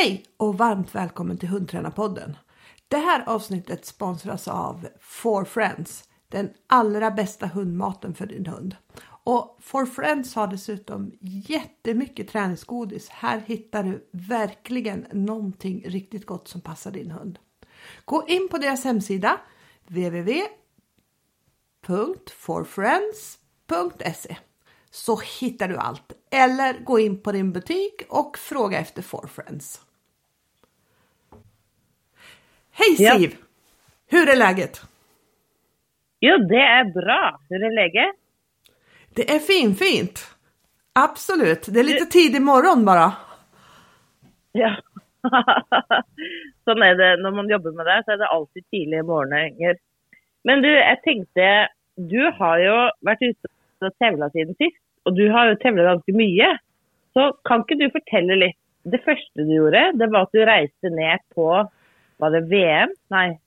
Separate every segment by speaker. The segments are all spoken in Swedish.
Speaker 1: Hej och varmt välkommen till Hundtränarpodden. Det här avsnittet sponsras av Four Friends, den allra bästa hundmaten för din hund. Och For Friends har dessutom jättemycket träningsgodis. Här hittar du verkligen någonting riktigt gott som passar din hund. Gå in på deras hemsida www.forfriends.se så hittar du allt. Eller gå in på din butik och fråga efter For Friends. Hej Siv! Ja. Hur är läget?
Speaker 2: Jo, det är bra. Hur är läget?
Speaker 1: Det är fint, fint. Absolut. Det är lite tidig morgon bara.
Speaker 2: Ja. så är det när man jobbar med det, så är det alltid tidiga morgnar. Men du, jag tänkte, du har ju varit ute och tävlat sedan sist och du har ju tävlat ganska mycket. Så kan inte du berätta lite? Det första du gjorde, det var att du reste ner på, var det VM? Nej.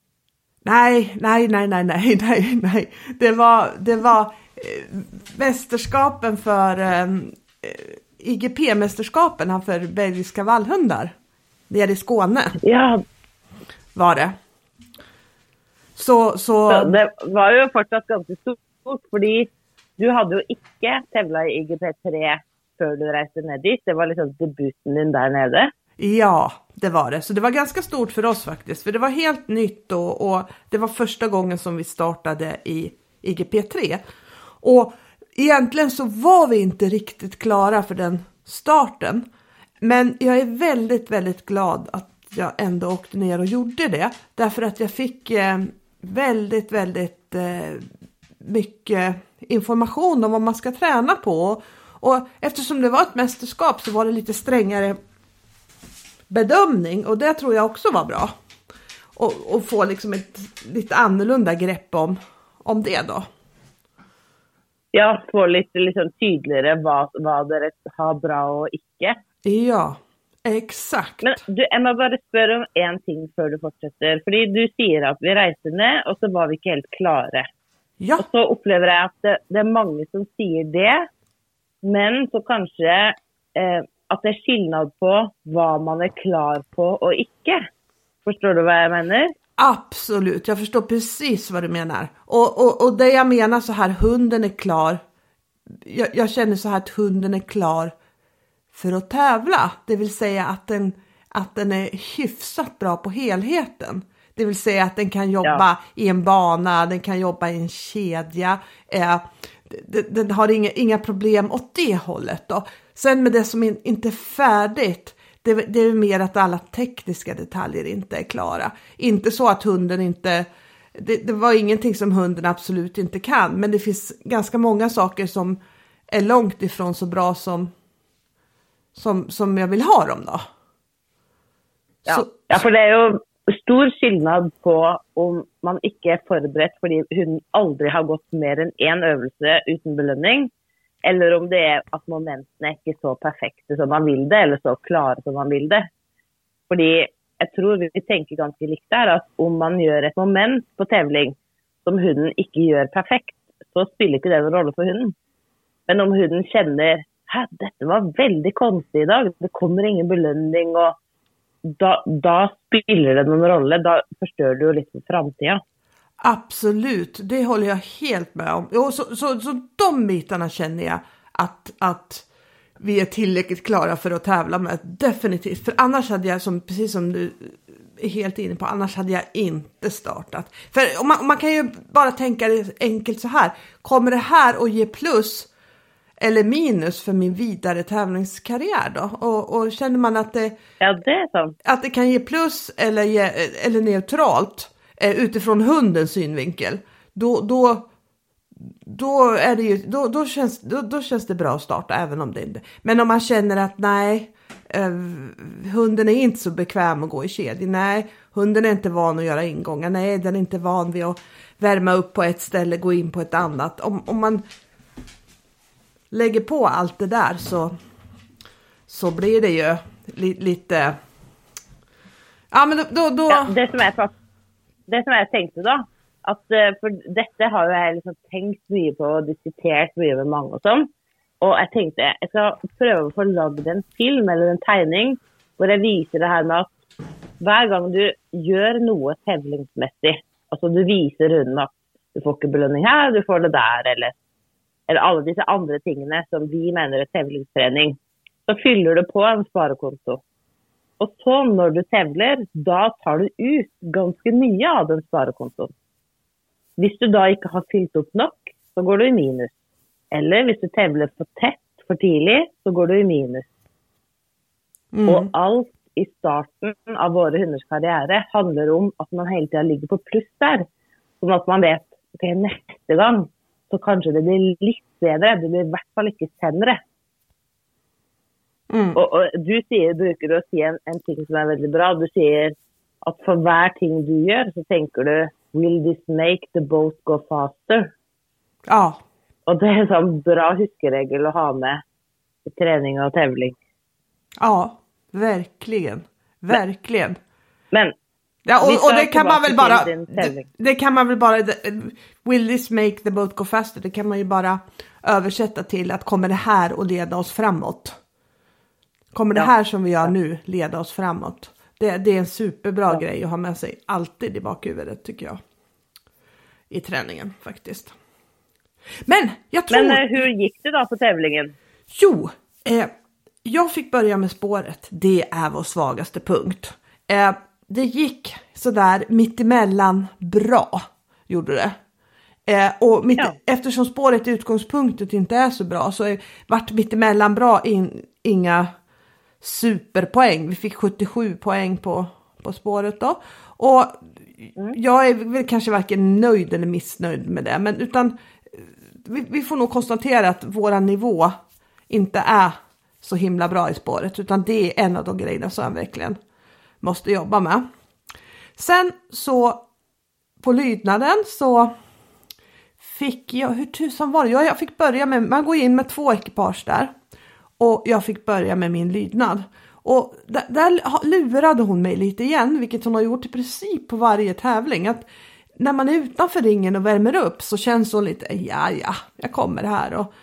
Speaker 1: Nej, nej, nej, nej, nej, nej, nej. Det var, det var eh, mästerskapen för eh, IGP-mästerskapen för belgiska vallhundar. Nere i Skåne.
Speaker 2: Ja.
Speaker 1: Var det. Så, så...
Speaker 2: så det var ju fortsatt ganska stort, för du hade ju inte tävlat i IGP3 før du reste ner dit. Det var liksom debuten din där nere.
Speaker 1: Ja, det var det. Så det var ganska stort för oss faktiskt. För det var helt nytt och, och det var första gången som vi startade i IGP3. Och egentligen så var vi inte riktigt klara för den starten. Men jag är väldigt, väldigt glad att jag ändå åkte ner och gjorde det. Därför att jag fick eh, väldigt, väldigt eh, mycket information om vad man ska träna på. Och eftersom det var ett mästerskap så var det lite strängare bedömning och det tror jag också var bra. Och, och få liksom ett lite annorlunda grepp om, om det då.
Speaker 2: Ja, få lite liksom tydligare vad, vad det har bra och icke.
Speaker 1: Ja, exakt.
Speaker 2: Men du, jag måste bara fråga om en ting för du fortsätter. För du säger att vi reste ner och så var vi inte helt klara. Ja. Och så upplever jag att det, det är många som säger det. Men så kanske eh, att det är skillnad på vad man är klar på och icke. Förstår du vad jag menar?
Speaker 1: Absolut, jag förstår precis vad du menar. Och, och, och det jag menar så här, hunden är klar. Jag, jag, känner så här att hunden är klar för att tävla, det vill säga att den, att den är hyfsat bra på helheten. Det vill säga att den kan jobba ja. i en bana, den kan jobba i en kedja. Eh, den har inga, inga problem åt det hållet. Då. Sen med det som in, inte är färdigt, det, det är mer att alla tekniska detaljer inte är klara. Inte så att hunden inte, det, det, var ingenting som hunden absolut inte kan, men det finns ganska många saker som är långt ifrån så bra som, som, som jag vill ha dem då.
Speaker 2: Ja, så, ja för det är ju stor skillnad på om man inte är förberedd för att hunden aldrig har gått mer än en övelse utan belöning eller om det är att momenten inte är så perfekta som man vill det eller så klara som man vill det. För jag tror vi tänker ganska likt där att om man gör ett moment på tävling som hunden inte gör perfekt så spelar inte det någon roll för hunden. Men om hunden känner att detta var väldigt konstigt idag, det kommer ingen belöning och då, då spelar det någon roll, då förstör du lite för framtiden.
Speaker 1: Absolut, det håller jag helt med om. Och så, så, så de bitarna känner jag att, att vi är tillräckligt klara för att tävla med. Definitivt, för annars hade jag, som, precis som du är helt inne på, annars hade jag inte startat. För man, man kan ju bara tänka det enkelt så här. Kommer det här att ge plus eller minus för min vidare tävlingskarriär då? Och, och känner man att det,
Speaker 2: ja, det,
Speaker 1: att det kan ge plus eller, ge, eller neutralt Eh, utifrån hundens synvinkel, då, då, då, är det ju, då, då, känns, då, då känns det bra att starta även om det inte... Men om man känner att nej, eh, hunden är inte så bekväm att gå i kedja, nej, hunden är inte van att göra ingångar, nej, den är inte van vid att värma upp på ett ställe, gå in på ett annat. Om, om man lägger på allt det där så, så blir det ju li, lite... Ja, men då... då, då...
Speaker 2: Ja, det som är det som jag tänkte då, att eh, för detta har jag liksom tänkt mycket på och diskuterat mycket med många och sånt. Och jag tänkte jag ska försöka få lagd en film eller en tegning Hvor jeg viser det her med at hver gang du gjør noe tevlingsmessig, altså du viser hunden at du får ikke belønning her, du får det der, eller, eller alle disse andre tingene som vi mener er tevlingstrening, så fyller du på en sparekonto. Og så, når du tevler, da tar du ut ganske mye av den sparekontoen. Hvis du da ikke har fylt opp nok, så går du i minus. Eller hvis du tevler for tett for tidlig, så går du i minus. Mm. Og alt i starten av våre hunders karriere handler om at man hele tida ligger på pluss der. Sånn at man vet ok, neste gang så kanskje det blir litt bedre. Det blir i hvert fall ikke sämre. Mm. Og, og, du sier, bruker å si en, en, ting som er veldig bra. Du sier at for hver ting du gjør, så tenker du Will this make the boat go faster?
Speaker 1: Ja.
Speaker 2: Og det er en sånn bra huskeregel å ha med i träning och tävling.
Speaker 1: Ja, verkligen. Verkligen.
Speaker 2: Men
Speaker 1: Ja, och, och, det kan man väl bara, det, det, kan man väl bara, will this make the boat go faster? Det kan man ju bara översätta till att kommer det här att leda oss framåt? Kommer det här som vi gör nu leda oss framåt? Det, det är en superbra ja. grej att ha med sig alltid i bakhuvudet tycker jag. I träningen faktiskt. Men jag tror...
Speaker 2: Men eh, hur gick det då på tävlingen?
Speaker 1: Jo, eh, jag fick börja med spåret. Det är vår svagaste punkt. Eh, det gick sådär mittemellan bra, gjorde det. Eh, och mitt, ja. eftersom spåret i utgångspunktet inte är så bra så är, vart mittemellan bra in, inga superpoäng. Vi fick 77 poäng på, på spåret då. Och mm. jag är väl kanske varken nöjd eller missnöjd med det, men utan vi, vi får nog konstatera att våran nivå inte är så himla bra i spåret, utan det är en av de grejerna som jag verkligen måste jobba med. Sen så på lydnaden så fick jag, hur tusan var det? Jag, jag fick börja med, man går in med två ekipage där och jag fick börja med min lydnad. Och där, där lurade hon mig lite igen, vilket hon har gjort i princip på varje tävling. Att när man är utanför ringen och värmer upp så känns hon lite, ja ja, jag kommer här. Och,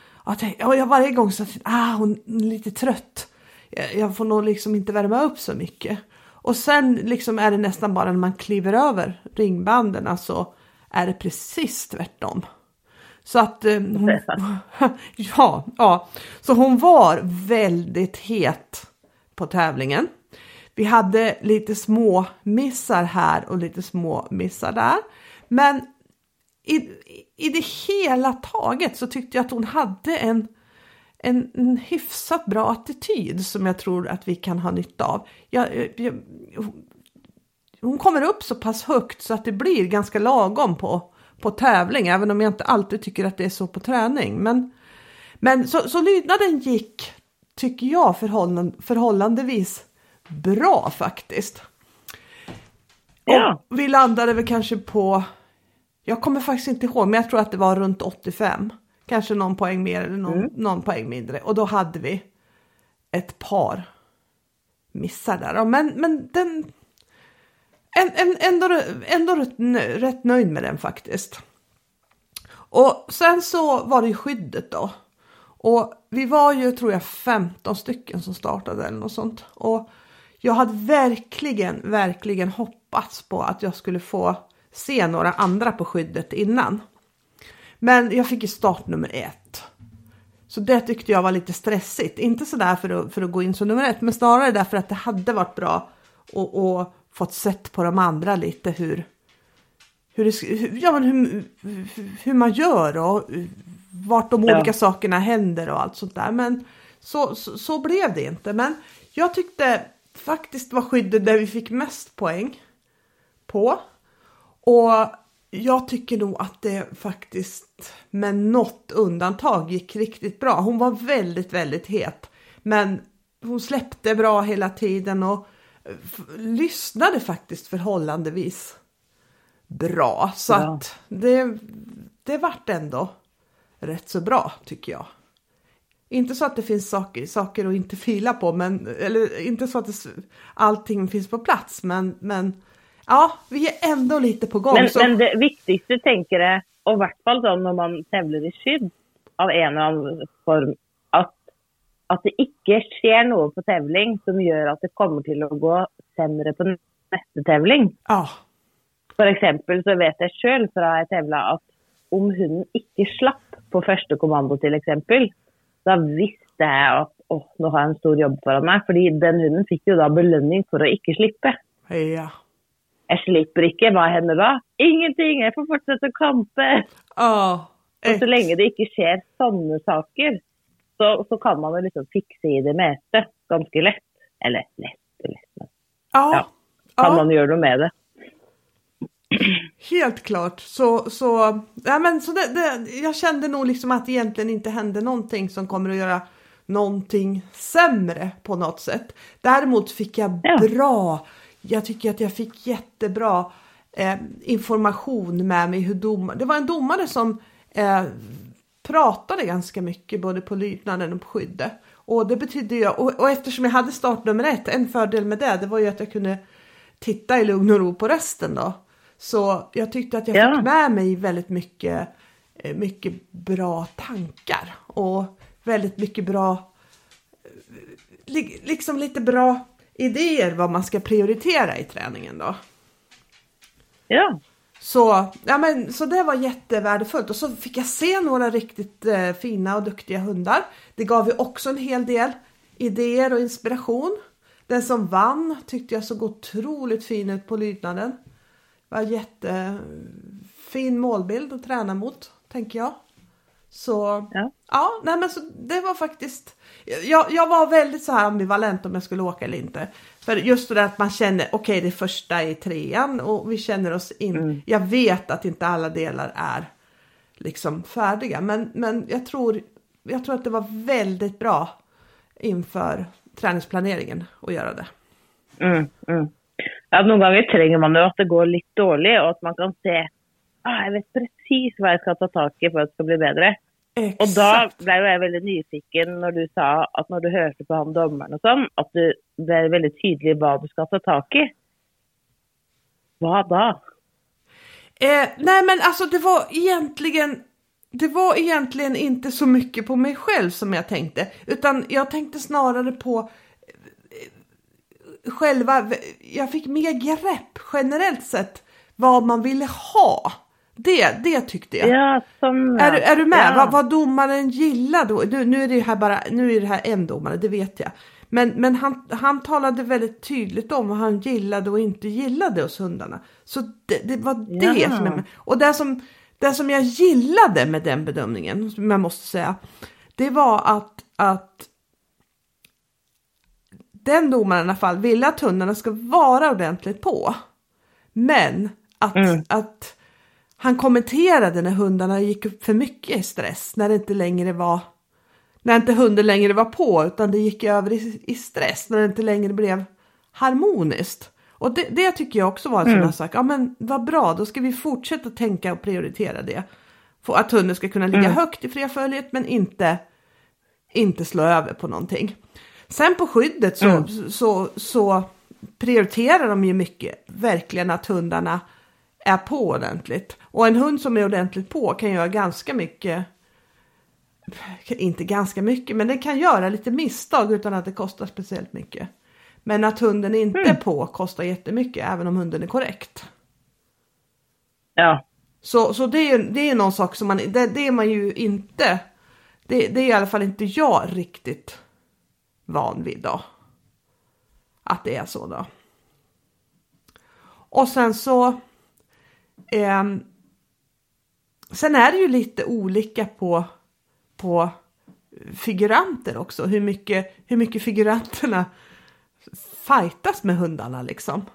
Speaker 1: och jag varje gång så att ah, hon är lite trött. Jag, jag får nog liksom inte värma upp så mycket. Och sen liksom är det nästan bara när man kliver över ringbanden så alltså, är det precis tvärtom. Så att eh, hon, ja, ja, så hon var väldigt het på tävlingen. Vi hade lite små missar här och lite små missar där. Men i, i det hela taget så tyckte jag att hon hade en, en, en hyfsat bra attityd som jag tror att vi kan ha nytta av. Jag, jag, hon kommer upp så pass högt så att det blir ganska lagom på, på tävling, även om jag inte alltid tycker att det är så på träning. Men, men så, så lydnaden gick, tycker jag, förhållan, förhållandevis bra faktiskt. Ja. Och vi landade väl kanske på, jag kommer faktiskt inte ihåg, men jag tror att det var runt 85. Kanske någon poäng mer eller någon, mm. någon poäng mindre. Och då hade vi ett par missar där. Men, men den, en, en, ändå, ändå rätt, rätt nöjd med den faktiskt. Och sen så var det ju skyddet då. Och vi var ju tror jag 15 stycken som startade eller något sånt. Och jag hade verkligen, verkligen hoppats på att jag skulle få se några andra på skyddet innan. Men jag fick ju start nummer ett. Så det tyckte jag var lite stressigt. Inte sådär för att, för att gå in som nummer ett, men snarare därför att det hade varit bra att fått sett på de andra lite hur, hur, det, ja, men hur, hur man gör och vart de olika ja. sakerna händer och allt sånt där. Men så, så, så, blev det inte. Men jag tyckte faktiskt var skyddet där vi fick mest poäng på. Och jag tycker nog att det faktiskt med något undantag gick riktigt bra. Hon var väldigt, väldigt het. Men hon släppte bra hela tiden och lyssnade faktiskt förhållandevis bra. Så ja. att det, det vart ändå rätt så bra tycker jag. Inte så att det finns saker, saker att inte fila på, men, eller inte så att det, allting finns på plats, men, men ja, vi är ändå lite på gång.
Speaker 2: Men, så... men det viktigaste tänker jag, och i hvert fall när man tävlar i skydd av en eller annan form, att det inte sker något på tävling som gör att det kommer till att gå sämre på nästa tävling.
Speaker 1: Ja.
Speaker 2: För exempel så vet jag själv från att tävla att om hunden inte slapp på första kommando exempel, så visste jag att åh, nu har jag en stor jobb för mig. För den hunden fick ju då belöning för att inte slippa.
Speaker 1: Ja.
Speaker 2: Jag slipper inte, vad händer då? Ingenting, jag får fortsätta kampa.
Speaker 1: Ja.
Speaker 2: Och så länge det inte sker sådana saker så, så kan man liksom fixa i det mesta ganska lätt. Eller lätt lätt, men
Speaker 1: Ja.
Speaker 2: ja, kan
Speaker 1: ja.
Speaker 2: man göra något med det.
Speaker 1: Helt klart. Så, så, ja, men, så det, det, jag kände nog liksom att det egentligen inte hände någonting som kommer att göra någonting sämre på något sätt. Däremot fick jag
Speaker 2: Ja.
Speaker 1: bra, jag tycker att jag fick jättebra eh, information med mig hur domare, det var en domare som eh, pratade ganska mycket både på lydnaden och på skyddet. Och det betydde ju, och, och eftersom jag hade startnummer ett, en fördel med det, det var ju att jag kunde titta i lugn och ro på resten då. Så jag tyckte att jag
Speaker 2: Ja.
Speaker 1: fick med mig väldigt mycket, eh, mycket bra tankar och väldigt mycket bra, eh, li- liksom lite bra idéer vad man ska prioritera i träningen då.
Speaker 2: Ja,
Speaker 1: Så, ja men, så det var jättevärdefullt och så fick jag se några riktigt eh, fina och duktiga hundar. Det gav ju också en hel del idéer och inspiration. Den som vann tyckte jag såg otroligt fin ut på lydnaden. Var jättefin målbild att träna mot, tänker jag. Så
Speaker 2: Ja.
Speaker 1: ja nej men så det var faktiskt jag, jag var väldigt så här ambivalent om jag skulle åka eller inte. För just det där att man känner, okej det är första i trean och vi känner oss in. Jag vet att inte alla delar är liksom färdiga men, men jag, tror, jag tror att det var väldigt bra inför träningsplaneringen att göra det.
Speaker 2: mm, mm. ja någon gånger tränger man ju att det går lite dåligt och att man kan se ah, jag vet precis vad jag ska ta tag i för att det ska bli bättre. Och då
Speaker 1: Exakt.
Speaker 2: blev jag väldigt nyfiken när du sa att när du hörde på han domaren och sånt, att du blev väldigt tydlig vad du ska ta tag i. Vad då?
Speaker 1: Eh, nej men alltså det var egentligen det var egentligen inte så mycket på mig själv som jag tänkte utan jag tänkte snarare på eh, själva, jag fick mer grepp generellt sett vad man ville ha. Det, det tyckte jag.
Speaker 2: Ja, som...
Speaker 1: Är, du- är du med?
Speaker 2: Ja.
Speaker 1: Vad, vad domaren gillar då? Nu, nu är det här bara, nu är det här en domare, det vet jag. Men, men han, han talade väldigt tydligt om vad han gillade och inte gillade hos hundarna. Så det, det var det
Speaker 2: Ja.
Speaker 1: som jag, och det som, det som jag gillade med den bedömningen, som jag måste säga, det var att, att den domaren i alla fall ville att hundarna ska vara ordentligt på. Men att,
Speaker 2: Mm.
Speaker 1: att han kommenterade när hundarna gick upp för mycket i stress, när det inte längre var när inte hunden längre var på utan det gick över i, i stress, när det inte längre blev harmoniskt. Och det, det tycker jag också var en sån här sak, ja men vad bra, då ska vi fortsätta tänka och prioritera det. För att hunden ska kunna ligga högt i freföljet men inte, inte slå över på någonting. Sen på skyddet så, så, så prioriterar de ju mycket, verkligen att hundarna är på ordentligt. Och en hund som är ordentligt på kan göra ganska mycket inte ganska mycket, men den kan göra lite misstag utan att det kostar speciellt mycket. Men att hunden inte är på kostar jättemycket även om hunden är korrekt.
Speaker 2: Ja.
Speaker 1: Så, så det, är, det är någon sak som man, det, det är man ju inte, det, det är i alla fall inte jag riktigt van vid då. Att det är så då. Och sen så, ehm, sen är det ju lite olika på, på figuranter också, hur mycket, hur mycket figuranterna fightas med hundarna liksom.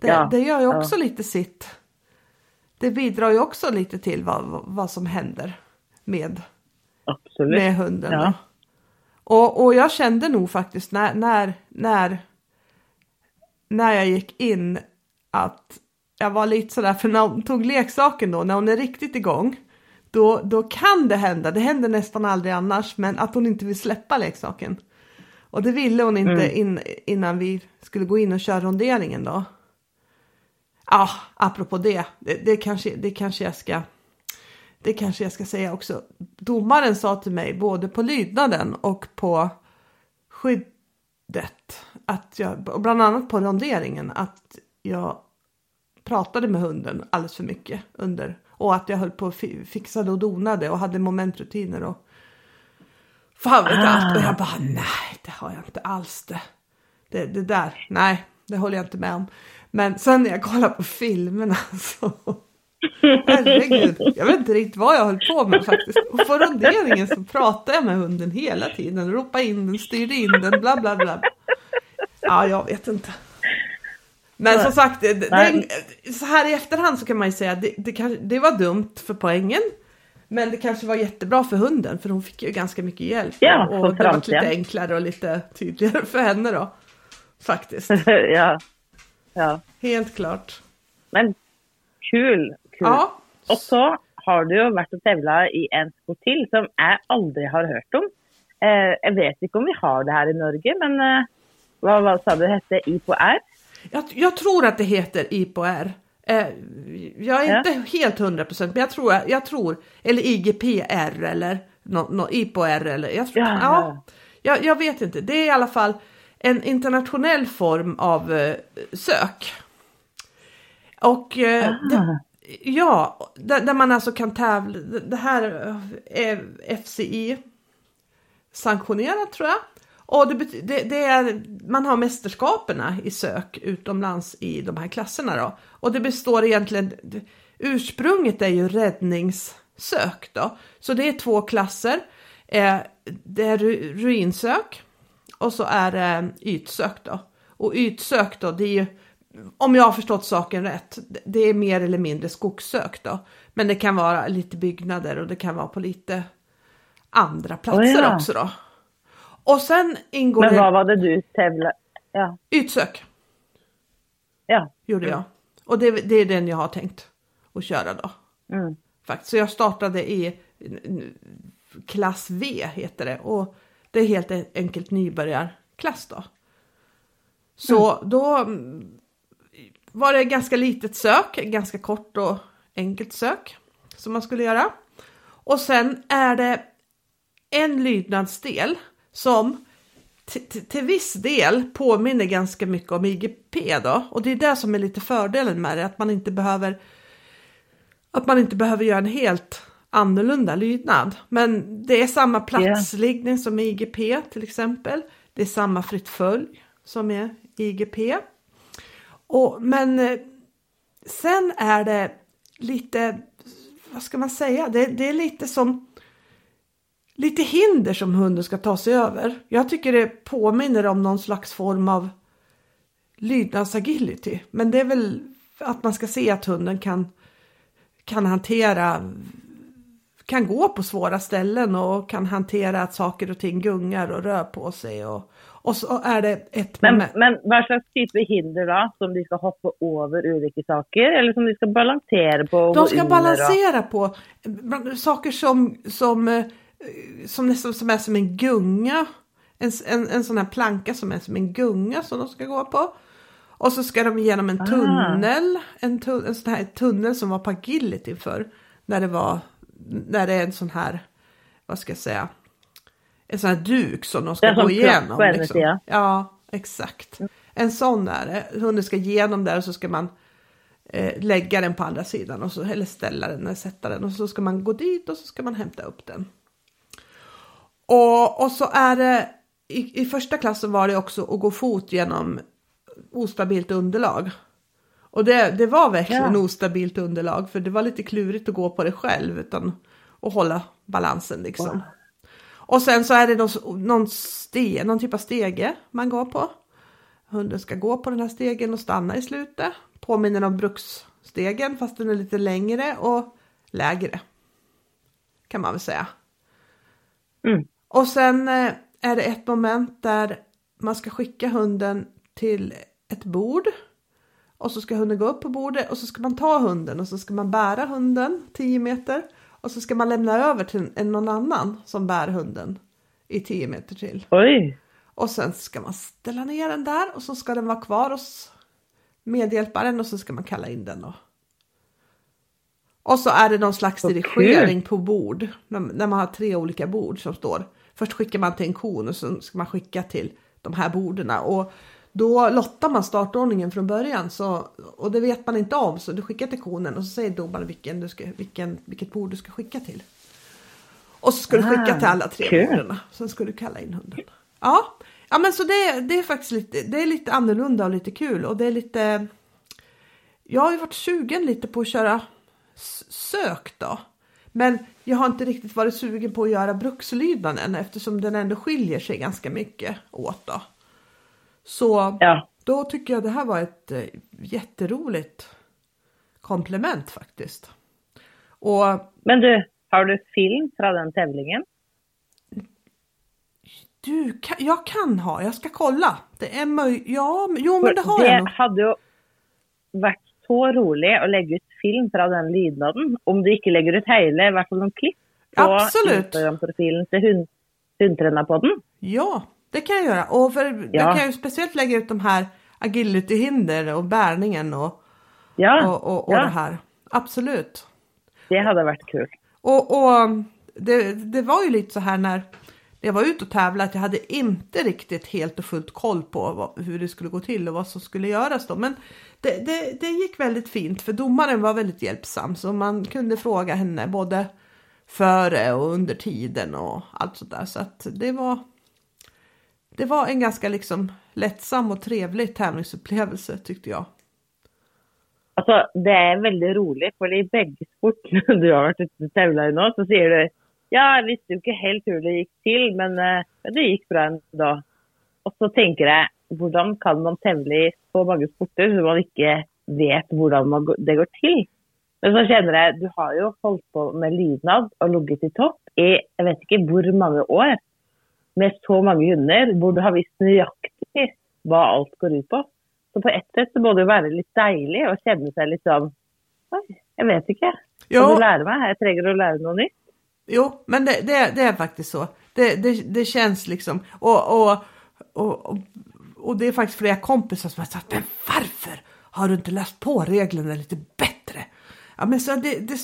Speaker 1: Det,
Speaker 2: Ja,
Speaker 1: det gör ju
Speaker 2: ja.
Speaker 1: också lite sitt. Det bidrar ju också lite till vad, vad- vad som händer med,
Speaker 2: Absolut.
Speaker 1: med hunden.
Speaker 2: Ja.
Speaker 1: Och, och jag kände nog faktiskt när, när, när, när jag gick in att jag var lite sådär, för när hon tog leksaken då, när hon är riktigt igång, då, då kan det hända, det händer nästan aldrig annars, men att hon inte vill släppa leksaken. Och det ville hon inte in, innan vi skulle gå in och köra ronderingen då. Ja, apropå det, det, det, kanske, det kanske jag ska det kanske jag ska säga också. Domaren sa till mig både på lydnaden och på skyddet. Att jag, bland annat på ronderingen, att jag pratade med hunden alldeles för mycket under och att jag höll på och fixade och donade och hade momentrutiner och fan vet ah. allt. Och jag bara nej, det har jag inte alls det. Det, det där, nej, det håller jag inte med om. Men sen när jag kollar på filmerna så Herregud, jag vet inte riktigt vad jag höll på med faktiskt. Och på ronderingen så pratade jag med hunden hela tiden. Ropade in den, styrde in den, bla bla bla. Ja, jag vet inte. Men som sagt, det, så här i efterhand så kan man ju säga att det, det, kanske, det var dumt för poängen. Men det kanske var jättebra för hunden för hon fick ju ganska mycket hjälp.
Speaker 2: Ja,
Speaker 1: och det var lite enklare och lite tydligare för henne då. Faktiskt.
Speaker 2: ja. ja.
Speaker 1: Helt klart.
Speaker 2: Men kul! kul. Ja. Och så har du ju varit och tävlat i en sport till som jag aldrig har hört om. Eh, jag vet inte om vi har det här i Norge, men eh, vad, vad sa du hette? IPOR?
Speaker 1: Jag, jag tror att det heter IPOR. Eh, jag är ja. inte helt hundra procent, men jag tror, jag tror, eller IGPR eller no, no, IPOR eller, jag, ja. ja jag, jag, vet inte, det är i alla fall en internationell form av eh, sök. Och eh, det, ja, där, där, man alltså kan tävla, det här är FCI sanktionerat tror jag. Och det, det, det, är, man har mästerskaperna i sök utomlands i de här klasserna då. Och det består egentligen, ursprunget är ju räddningssök då. Så det är två klasser. Eh, det är ruinsök och så är det ytsök då. Och ytsök då, det är ju, om jag har förstått saken rätt, det är mer eller mindre skogssök då. Men det kan vara lite byggnader och det kan vara på lite andra platser oh ja. också då. Och sen ingår
Speaker 2: Men vad var det du tävlade? Ja.
Speaker 1: Ytsök.
Speaker 2: Ja.
Speaker 1: Gjorde jag. Och det, det, är den jag har tänkt att köra då.
Speaker 2: Mm.
Speaker 1: Faktiskt. Så jag startade i klass V heter det. Och det är helt enkelt nybörjarklass då. Så mm. då var det ganska litet sök, ganska kort och enkelt sök som man skulle göra. Och sen är det en lydnadsdel som till viss del påminner ganska mycket om IGP då och det är det som är lite fördelen med det att man inte behöver att man inte behöver göra en helt annorlunda lydnad. Men det är samma platsliggning yeah. som IGP till exempel. Det är samma fritt följ som är IGP. Och, men eh, sen är det lite, vad ska man säga, det, det är lite som lite hinder som hunden ska ta sig över. Jag tycker det påminner om någon slags form av lydnadsagility. Men det är väl att man ska se att hunden kan, kan hantera kan gå på svåra ställen och kan hantera att saker och ting gungar och rör på sig. Och, och så är det ett
Speaker 2: men, moment. Men vad slags typ av hinder då? Som de ska hoppa över olika saker eller som de ska balansera på?
Speaker 1: De ska balansera på saker som, som eh, som nästan som är som en gunga. En, en, en sån här planka som är som en gunga som de ska gå på. Och så ska de genom en tunnel, en, tu, en sån här tunnel som var på agility för när det var, när det är en sån här, vad ska jag säga, en sån här duk som de ska gå igenom. Liksom. Ja. ja, exakt. En sån är det. Hunden ska igenom där och så ska man eh, lägga den på andra sidan och så, eller ställa den eller sätta den och så ska man gå dit och så ska man hämta upp den. Och, och så är det i, i första klassen var det också att gå fot genom ostabilt underlag. Och det, det var verkligen ja. ostabilt underlag för det var lite klurigt att gå på det själv utan att hålla balansen liksom. Wow. Och sen så är det någon, någon, ste, någon typ av stege man går på. Hunden ska gå på den här stegen och stanna i slutet. Påminner om bruksstegen fast den är lite längre och lägre. Kan man väl säga.
Speaker 2: Mm.
Speaker 1: Och sen eh, är det ett moment där man ska skicka hunden till ett bord. Och så ska hunden gå upp på bordet och så ska man ta hunden och så ska man bära hunden 10 meter. Och så ska man lämna över till någon annan som bär hunden i 10 meter till.
Speaker 2: Oj!
Speaker 1: Och sen ska man ställa ner den där och så ska den vara kvar hos medhjälparen och så ska man kalla in den. Då. Och så är det någon slags dirigering på bord. När man har tre olika bord som står först skickar man till en kon och sen ska man skicka till de här borden. Och då lottar man startordningen från början så, och det vet man inte om så du skickar till konen och så säger domaren vilken du ska, vilken, vilket bord du ska skicka till. Och så ska du skicka till alla tre cool. borden. Sen ska du kalla in hunden. Ja, ja men så det, det är faktiskt lite, det är lite annorlunda och lite kul och det är lite jag har ju varit sugen lite på att köra sök då. Men jag har inte riktigt varit sugen på att göra brukslydnaden eftersom den ändå skiljer sig ganska mycket åt då. Så ja. då tycker jag det här var ett eh, jätteroligt komplement faktiskt. Och,
Speaker 2: Men du, har du film från den tävlingen?
Speaker 1: Du, jag kan ha, jag ska kolla. Det är möjligt, ja, jo men det har
Speaker 2: det
Speaker 1: jag nog.
Speaker 2: Hade ju varit så roligt att lägga ut film från den lydnaden. Om du inte lägger ut hela, i alla fall någon klipp på. Instagram-profilen till hund, hundtränarpodden.
Speaker 1: Ja, det kan jag göra. Och för ja. jag kan ju speciellt lägga ut de här agility-hinder och bärningen och, ja. och, och, och ja. det här. Absolut.
Speaker 2: Det hade varit kul.
Speaker 1: Och, och det, det var ju lite så här när jag var ute och tävlade att jag hade inte riktigt helt och fullt koll på vad, hur det skulle gå till och vad som skulle göras då. Men det, det, det gick väldigt fint för domaren var väldigt hjälpsam så man kunde fråga henne både före och under tiden och allt sådär. Så att det var det var en ganska liksom lättsam och trevlig tävlingsupplevelse tyckte jag.
Speaker 2: Alltså det är väldigt roligt för i bägge sporterna du har varit ute och tävlat i nu så säger du ja, jag visste ju inte helt hur det gick till men uh, det gick bra ändå. Och så tänker jag, hur kan man tävla i så många sporter så man inte vet hur det går till? Men så känner jag, du har ju hållit på med lydnad och legat i topp i, jag vet inte hur många år med så många hundar, där du har visst nöjaktigt vad allt går ut på. Så på ett sätt så borde det vara lite dejligt och känna sig lite som, jag vet inte, kan du lära mig? Jag tränger att lära något nytt.
Speaker 1: Jo, men det, det, det, är faktiskt så. Det, det, det känns liksom, och, och, och, och, det är faktiskt flera kompisar som har sagt, men varför har du inte läst på reglerna lite bättre? Ja, men så det, det,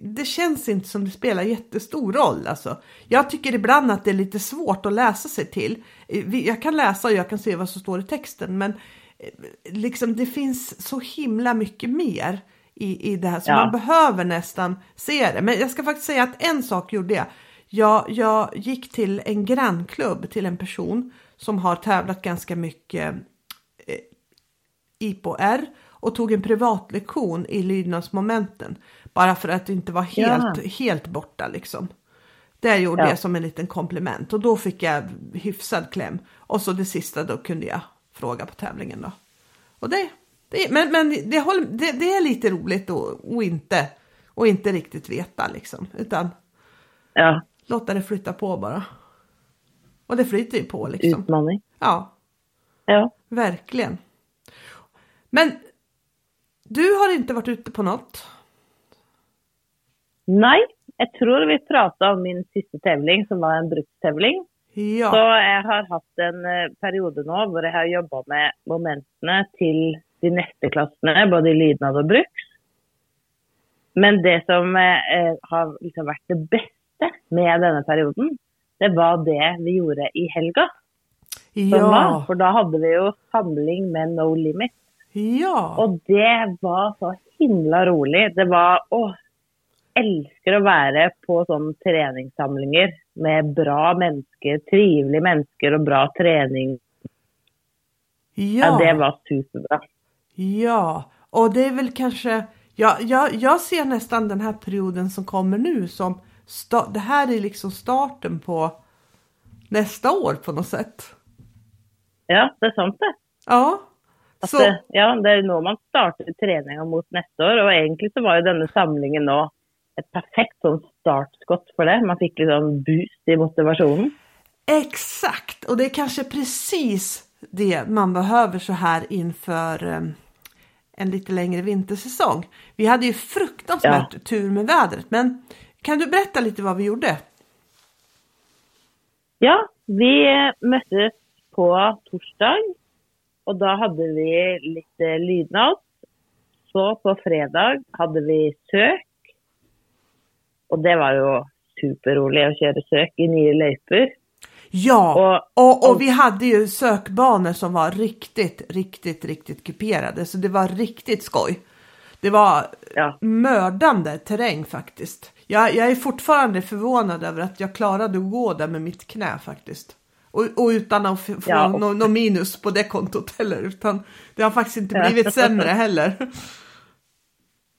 Speaker 1: det, känns inte som det spelar jättestor roll. Alltså. Jag tycker ibland att det är lite svårt att läsa sig till. Eh, jag kan läsa och jag kan se vad som står i texten men eh, liksom, det finns så himla mycket mer i, i det här så ja. man behöver nästan se det. Men jag ska faktiskt säga att en sak gjorde jag. Jag, jag gick till en grannklubb till en person som har tävlat ganska mycket eh, IPO-R och tog en privatlektion i lydnadsmomenten. Bara för att inte var helt, ja. helt borta liksom. Det gjorde ja. jag som en liten komplement och då fick jag hyfsad kläm. Och så det sista då kunde jag fråga på tävlingen då. Och det, det men, men det, håller, det, det är lite roligt då och inte, och inte riktigt veta liksom. Utan
Speaker 2: ja.
Speaker 1: låta det flytta på bara. Och det flyter ju på liksom.
Speaker 2: Utmaning.
Speaker 1: Ja.
Speaker 2: Ja.
Speaker 1: Verkligen. Men du har inte varit ute på något?
Speaker 2: Nej, jag tror vi pratade om min sista tävling som var en brukstävling.
Speaker 1: Ja.
Speaker 2: Så jag har haft en eh, period nu där jag har jobbat med momenten till de nästa klasserna, både i lydnad och bruks. Men det som eh, har liksom varit det bästa med denna perioden, det var det vi gjorde i helga.
Speaker 1: Ja.
Speaker 2: För då hade vi ju samling med No Limit.
Speaker 1: Ja.
Speaker 2: Och det var så himla roligt. Det var, åh, älskar att vara på sådana träningssamlingar med bra människor, trevliga människor och bra träning.
Speaker 1: Ja.
Speaker 2: ja. det var superbra.
Speaker 1: Ja, och det är väl kanske, ja, jag, jag ser nästan den här perioden som kommer nu som, det här är liksom starten på nästa år på något sätt.
Speaker 2: Ja, det är sant det.
Speaker 1: Ja.
Speaker 2: Så... Ja, det är nu man startar träningen mot nästa år och egentligen så var ju denna samlingen nu ett perfekt sånn startskott för det. Man fick liksom boost i motivationen.
Speaker 1: Exakt, och det är kanske precis det man behöver så här inför um, en lite längre vintersäsong. Vi hade ju fruktansvärt ja. tur med vädret, men kan du berätta lite vad vi gjorde?
Speaker 2: Ja, vi möttes på torsdag och då hade vi lite lydnad. Så på fredag hade vi sök. Och det var ju superroligt att köra sök i nya löjper.
Speaker 1: Ja, och, och, och, vi hade ju sökbanor som var riktigt, riktigt, riktigt kuperade. Så det var riktigt skoj. Det var ja. mördande terräng faktiskt. Jag, jag är fortfarande förvånad över att jag klarade att gå där med mitt knä faktiskt. Och, och utan att få ja, och... något no minus på det kontot heller. Utan det har faktiskt inte blivit sämre heller.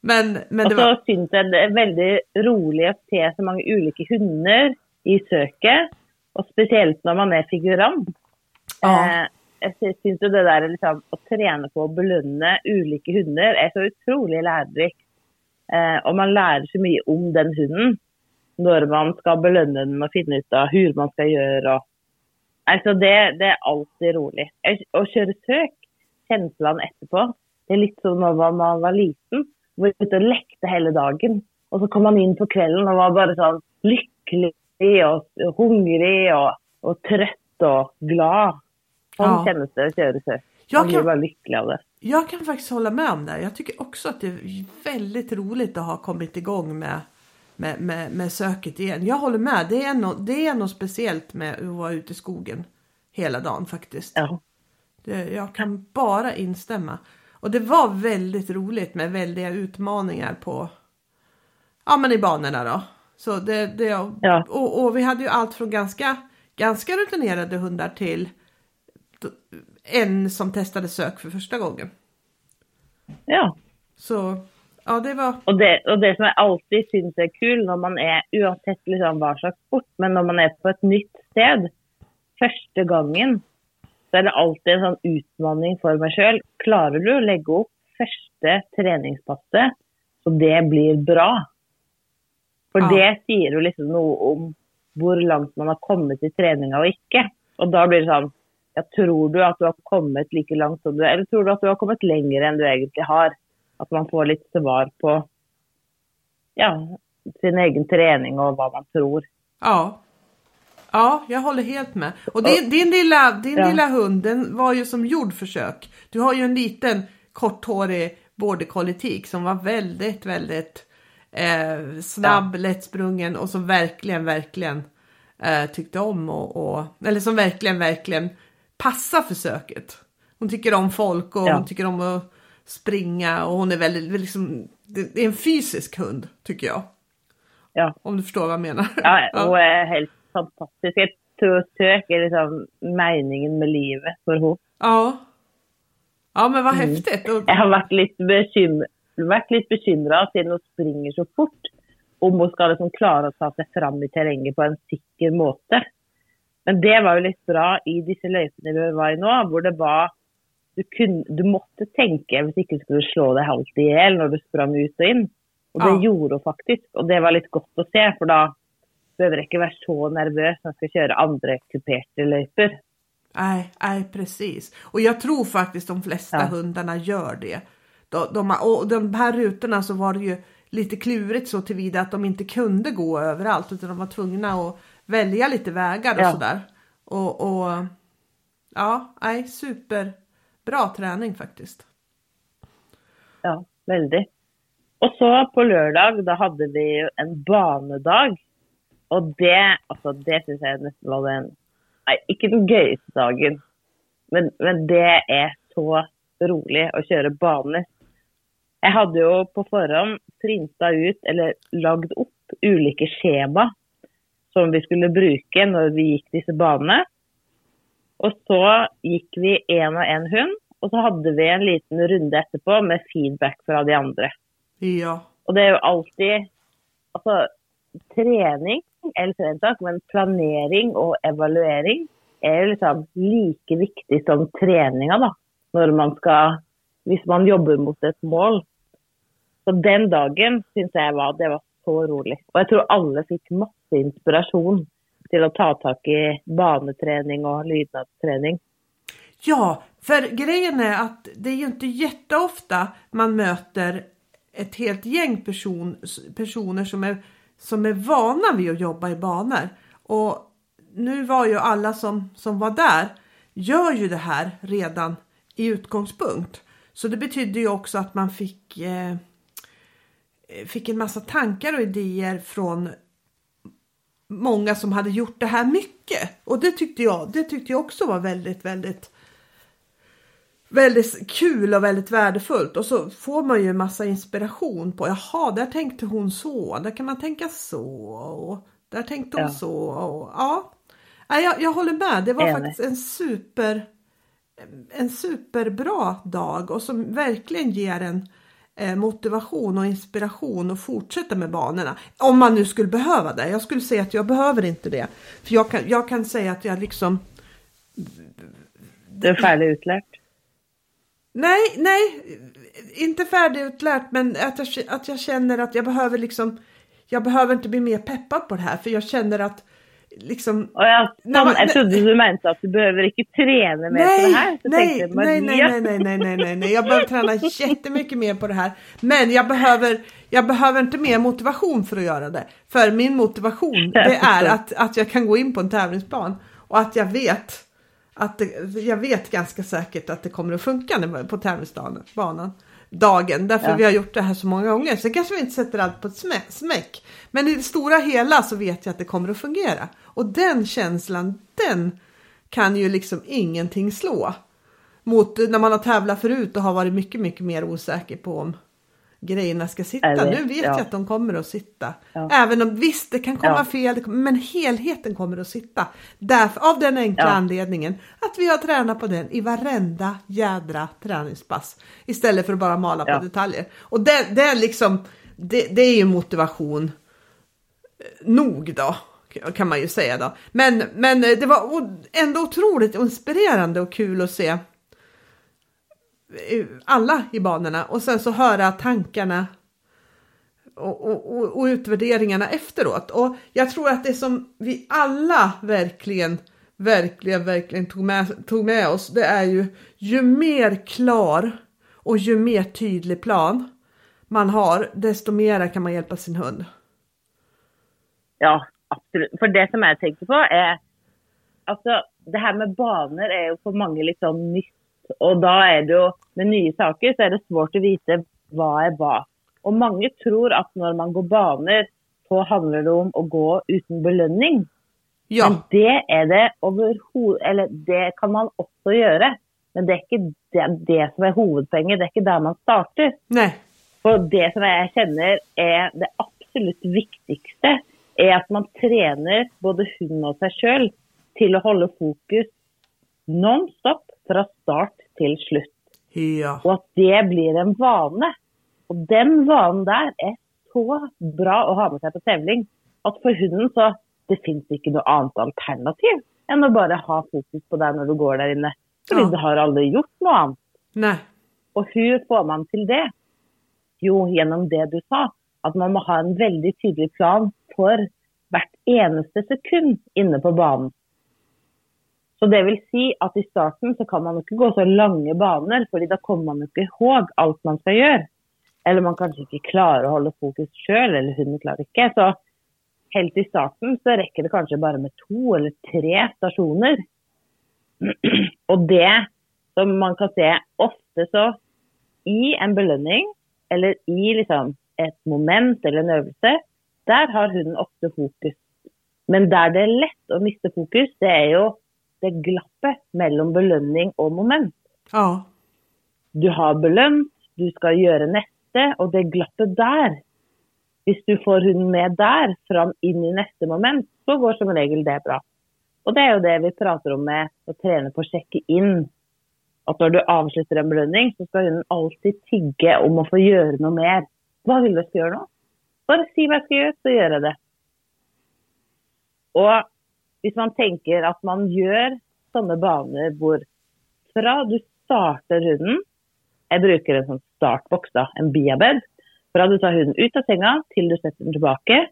Speaker 1: Men, men
Speaker 2: och så var... syns jag det är väldigt roligt att se så många olika hundar i söket. Och speciellt när man är figurant. Ja. Eh, jag syns det där liksom, att träna på att belöna olika hundar är så otroligt lärorikt. Eh, och man lär så mycket om den hunden när man ska belöna den och finna ut hur man ska göra. Alltså det, det är alltid roligt. Att köra sök, känslan efteråt, det är lite som när man var liten. Var ute och lekte hela dagen. Och så kom man in på kvällen och var bara så lycklig och hungrig och, och trött och glad. Sån ja. det köra sök. Man blir bara lycklig av det.
Speaker 1: Jag kan faktiskt hålla med om det. Jag tycker också att det är väldigt roligt att ha kommit igång med, med, med, med söket igen. Jag håller med. Det är, no, det är något speciellt med att vara ute i skogen hela dagen faktiskt. Ja. Det, jag kan bara instämma. Och det var väldigt roligt med väldiga utmaningar på ja men i banorna då. Så det, det ja. och, och vi hade ju allt från ganska, ganska rutinerade hundar till en som testade sök för första gången.
Speaker 2: Ja.
Speaker 1: Så ja, det var...
Speaker 2: Och det, och det som jag alltid syns är kul när man är, oavsett liksom vad slags sport, men när man är på ett nytt sted första gången så är det alltid en sån utmaning för mig själv. Klarar du att lägga upp första träningspasset så det blir bra? För ja. det säger ju liksom något om hur långt man har kommit i träningen och inte. Och då blir det så jag tror du att du har kommit lika långt som du eller tror du att du har kommit längre än du egentligen har? Att man får lite svar på ja, sin egen träning och vad man tror.
Speaker 1: Ja. Ja, jag håller helt med. Och din, din, lilla, din ja. lilla hund, den var ju som jordförsök. Du har ju en liten korthårig border collie som var väldigt, väldigt eh, snabb, ja. lättsprungen och som verkligen, verkligen eh, tyckte om och, och, eller som verkligen, verkligen passar för söket. Hon tycker om folk och ja. hon tycker om att springa och hon är väldigt, liksom, det är en fysisk hund tycker jag. Ja. Om du förstår vad jag menar.
Speaker 2: Ja, hon är helt fantastisk. Jag tror sök är liksom meningen med livet för henne.
Speaker 1: Ja. Ja men vad mm. häftigt.
Speaker 2: Jag har varit lite, bekym varit lite bekymrad sedan hon springer så fort. Om hon ska liksom klara att ta sig fram i terrängen på en säker måte. Men det var ju lite bra i dessa löpene vi var i nu, där det var du, kunde, du måste tänka, om inte skulle slå dig halvt ihjäl när du sprang ut och in. Och det ja. gjorde hon faktiskt. Och det var lite gott att se, för då behöver inte vara så nervös när jag ska köra andra kuperade löper.
Speaker 1: Nej, nej, precis. Och jag tror faktiskt de flesta ja. hundarna gör det. De, de, och de här rutorna så var det ju lite klurigt så tillvida att de inte kunde gå överallt utan de var tvungna att välja lite vägar och ja. sådär. Och, och ja, nej, superbra träning faktiskt.
Speaker 2: Ja, väldigt. Och så på lördag, då hade vi en banedag. Och det, alltså det syns jag nästan var den, nej, inte den göjeste dagen. Men, men det är så roligt att köra banor. Jag hade ju på förhand printat ut, eller lagt upp olika schema som vi skulle bruke när vi gick disse banene. Och så gick vi en och en hund, och så hade vi en liten runda etterpå med feedback från de andra.
Speaker 1: Ja.
Speaker 2: Och det är ju alltid alltså, träning, eller träningssak, men planering och evaluering är ju liksom lika viktigt som träningen då, när man ska, om man jobbar mot ett mål. Så den dagen syns jag var, det var så roligt. Och jag tror alla fick massor inspiration till att ta tag i baneträning och lydnadsträning.
Speaker 1: Ja, för grejen är att det är ju inte jätteofta man möter ett helt gäng person, personer som är, som är vana vid att jobba i banor. Och nu var ju alla som, som var där gör ju det här redan i utgångspunkt. Så det betydde ju också att man fick, eh, fick en massa tankar och idéer från många som hade gjort det här mycket. Och det tyckte jag, det tyckte jag också var väldigt, väldigt väldigt kul och väldigt värdefullt och så får man ju en massa inspiration på jaha, där tänkte hon så, där kan man tänka så och där tänkte hon ja. så. Och, ja, jag, jag håller med, det var faktiskt en super en superbra dag och som verkligen ger en eh, motivation och inspiration att fortsätta med banorna. Om man nu skulle behöva det. Jag skulle säga att jag behöver inte det. För jag kan, jag kan säga att jag liksom...
Speaker 2: Du är färdigutlärt?
Speaker 1: Nej, nej, inte färdigutlärt men att jag, att jag känner att jag behöver liksom... Jag behöver inte bli mer peppad på det här för jag känner att liksom...
Speaker 2: Och jag, nej, men, jag trodde du menade att du behöver inte träna mer nej, på det här. Så
Speaker 1: nej, nej, nej, nej, nej, nej, nej, nej, jag behöver träna jättemycket mer på det här. Men jag behöver, jag behöver inte mer motivation för att göra det. För min motivation, det är att, att jag kan gå in på en tävlingsplan och att jag vet att det, jag vet ganska säkert att det kommer att funka på tävlingsbanan dagen därför ja. vi har gjort det här så många gånger. Sen kanske vi inte sätter allt på ett smäck. Men i det stora hela så vet jag att det kommer att fungera. Och den känslan, den kan ju liksom ingenting slå. Mot när man har tävlat förut och har varit mycket, mycket mer osäker på om grejerna ska sitta. Eller, nu vet ja. jag att de kommer att sitta. Ja. Även om visst, det kan komma ja. fel, men helheten kommer att sitta. Därför, av den enkla anledningen att vi har tränat på den i varenda jädra träningspass. Istället för att bara mala på detaljer. Och det, det är liksom, det, det, är ju motivation eh, nog då. Kan man ju säga då. Men, men det var ändå otroligt inspirerande och kul att se Eh, alla i banorna och sen så höra tankarna och, och, och, utvärderingarna efteråt. Och jag tror att det som vi alla verkligen, verkligen, verkligen tog med, tog med oss, det är ju ju mer klar och ju mer tydlig plan man har, desto mer kan man hjälpa sin hund.
Speaker 2: Ja, absolut. För det som jag tänker på är, alltså det här med banor är ju för många liksom nytt och då är det ju, med nya saker så är det svårt att veta vad är vad. Och många tror att när man går banor så handlar det om att gå utan belöning. Ja. Men det är det överhuvud, eller det kan man också göra. Men det är inte det, det som är huvudpoängen, det är inte där man startar.
Speaker 1: Nej.
Speaker 2: För det som jag känner är det absolut viktigaste, är att man tränar både hunden och sig själv till att hålla fokus non-stop fra start til slutt.
Speaker 1: Ja.
Speaker 2: Og at det blir en vane. Og den vanen der er så bra å ha med seg på tevling at for hunden så det fins ikke noe annet alternativ enn å bare ha fokus på deg når du går der inne. Fordi ja. du har aldri gjort noe annet.
Speaker 1: Nei.
Speaker 2: Og hvor får man til det? Jo, gjennom det du sa. At man må ha en veldig tydelig plan for hvert eneste sekund inne på banen. Så det vill säga att i starten så kan man inte gå så långa banor, för då kommer man inte ihåg allt man ska göra. Eller man kanske inte klarar att hålla fokus själv, eller hunden klarar inte. Så helt i starten så räcker det kanske bara med två eller tre stationer. Och det som man kan se ofta så i en belöning eller i liksom ett moment eller en övelse, där har hunden ofta fokus. Men där det är lätt att missa fokus, det är ju det glappet mellan belöning och moment.
Speaker 1: Ja.
Speaker 2: Du har belönt, du ska göra nästa och det glappet där. Om du får hunden med där, fram in i nästa moment, så går som regel det bra. Och det är ju det vi pratar om med att träna på att checka in. Att när du avslutar en belöning så ska hunden alltid tigga om att få göra något mer. Vad vill du ska göra nu? Bara säg vad jag ska göra, så gör jag det. Och om man tänker att man gör sådana banor där från du startar hunden, jag brukar en sån startbox, då, en biabed, från du tar hunden ut av sängen till du sätter den tillbaka,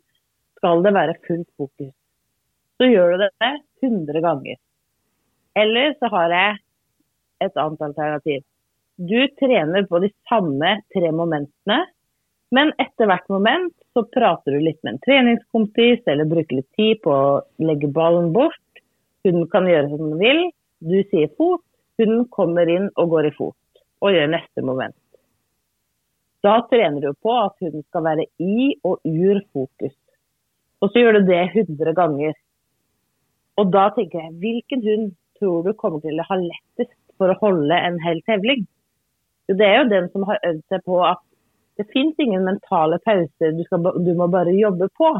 Speaker 2: ska det vara fullt fokus. Så gör du det hundra gånger. Eller så har jag ett annat alternativ. Du tränar på de samma tre momenten, men efter hvert moment så pratar du lite med en träningskompis eller bruker lite tid på att lägga bollen bort. Hunden kan göra som den vill. Du säger fot, hunden kommer in och går i fot och gör nästa moment. Då tränar du på att hunden ska vara i och ur fokus. Og så gjør du det 100 ganger. Og da tenker jeg, hvilken hund tror du kommer til å ha lettest for å holde en hel tevling? Det er jo den som har øvd seg på at det fins ingen mentale pauser, du, skal, du, må bare jobbe på.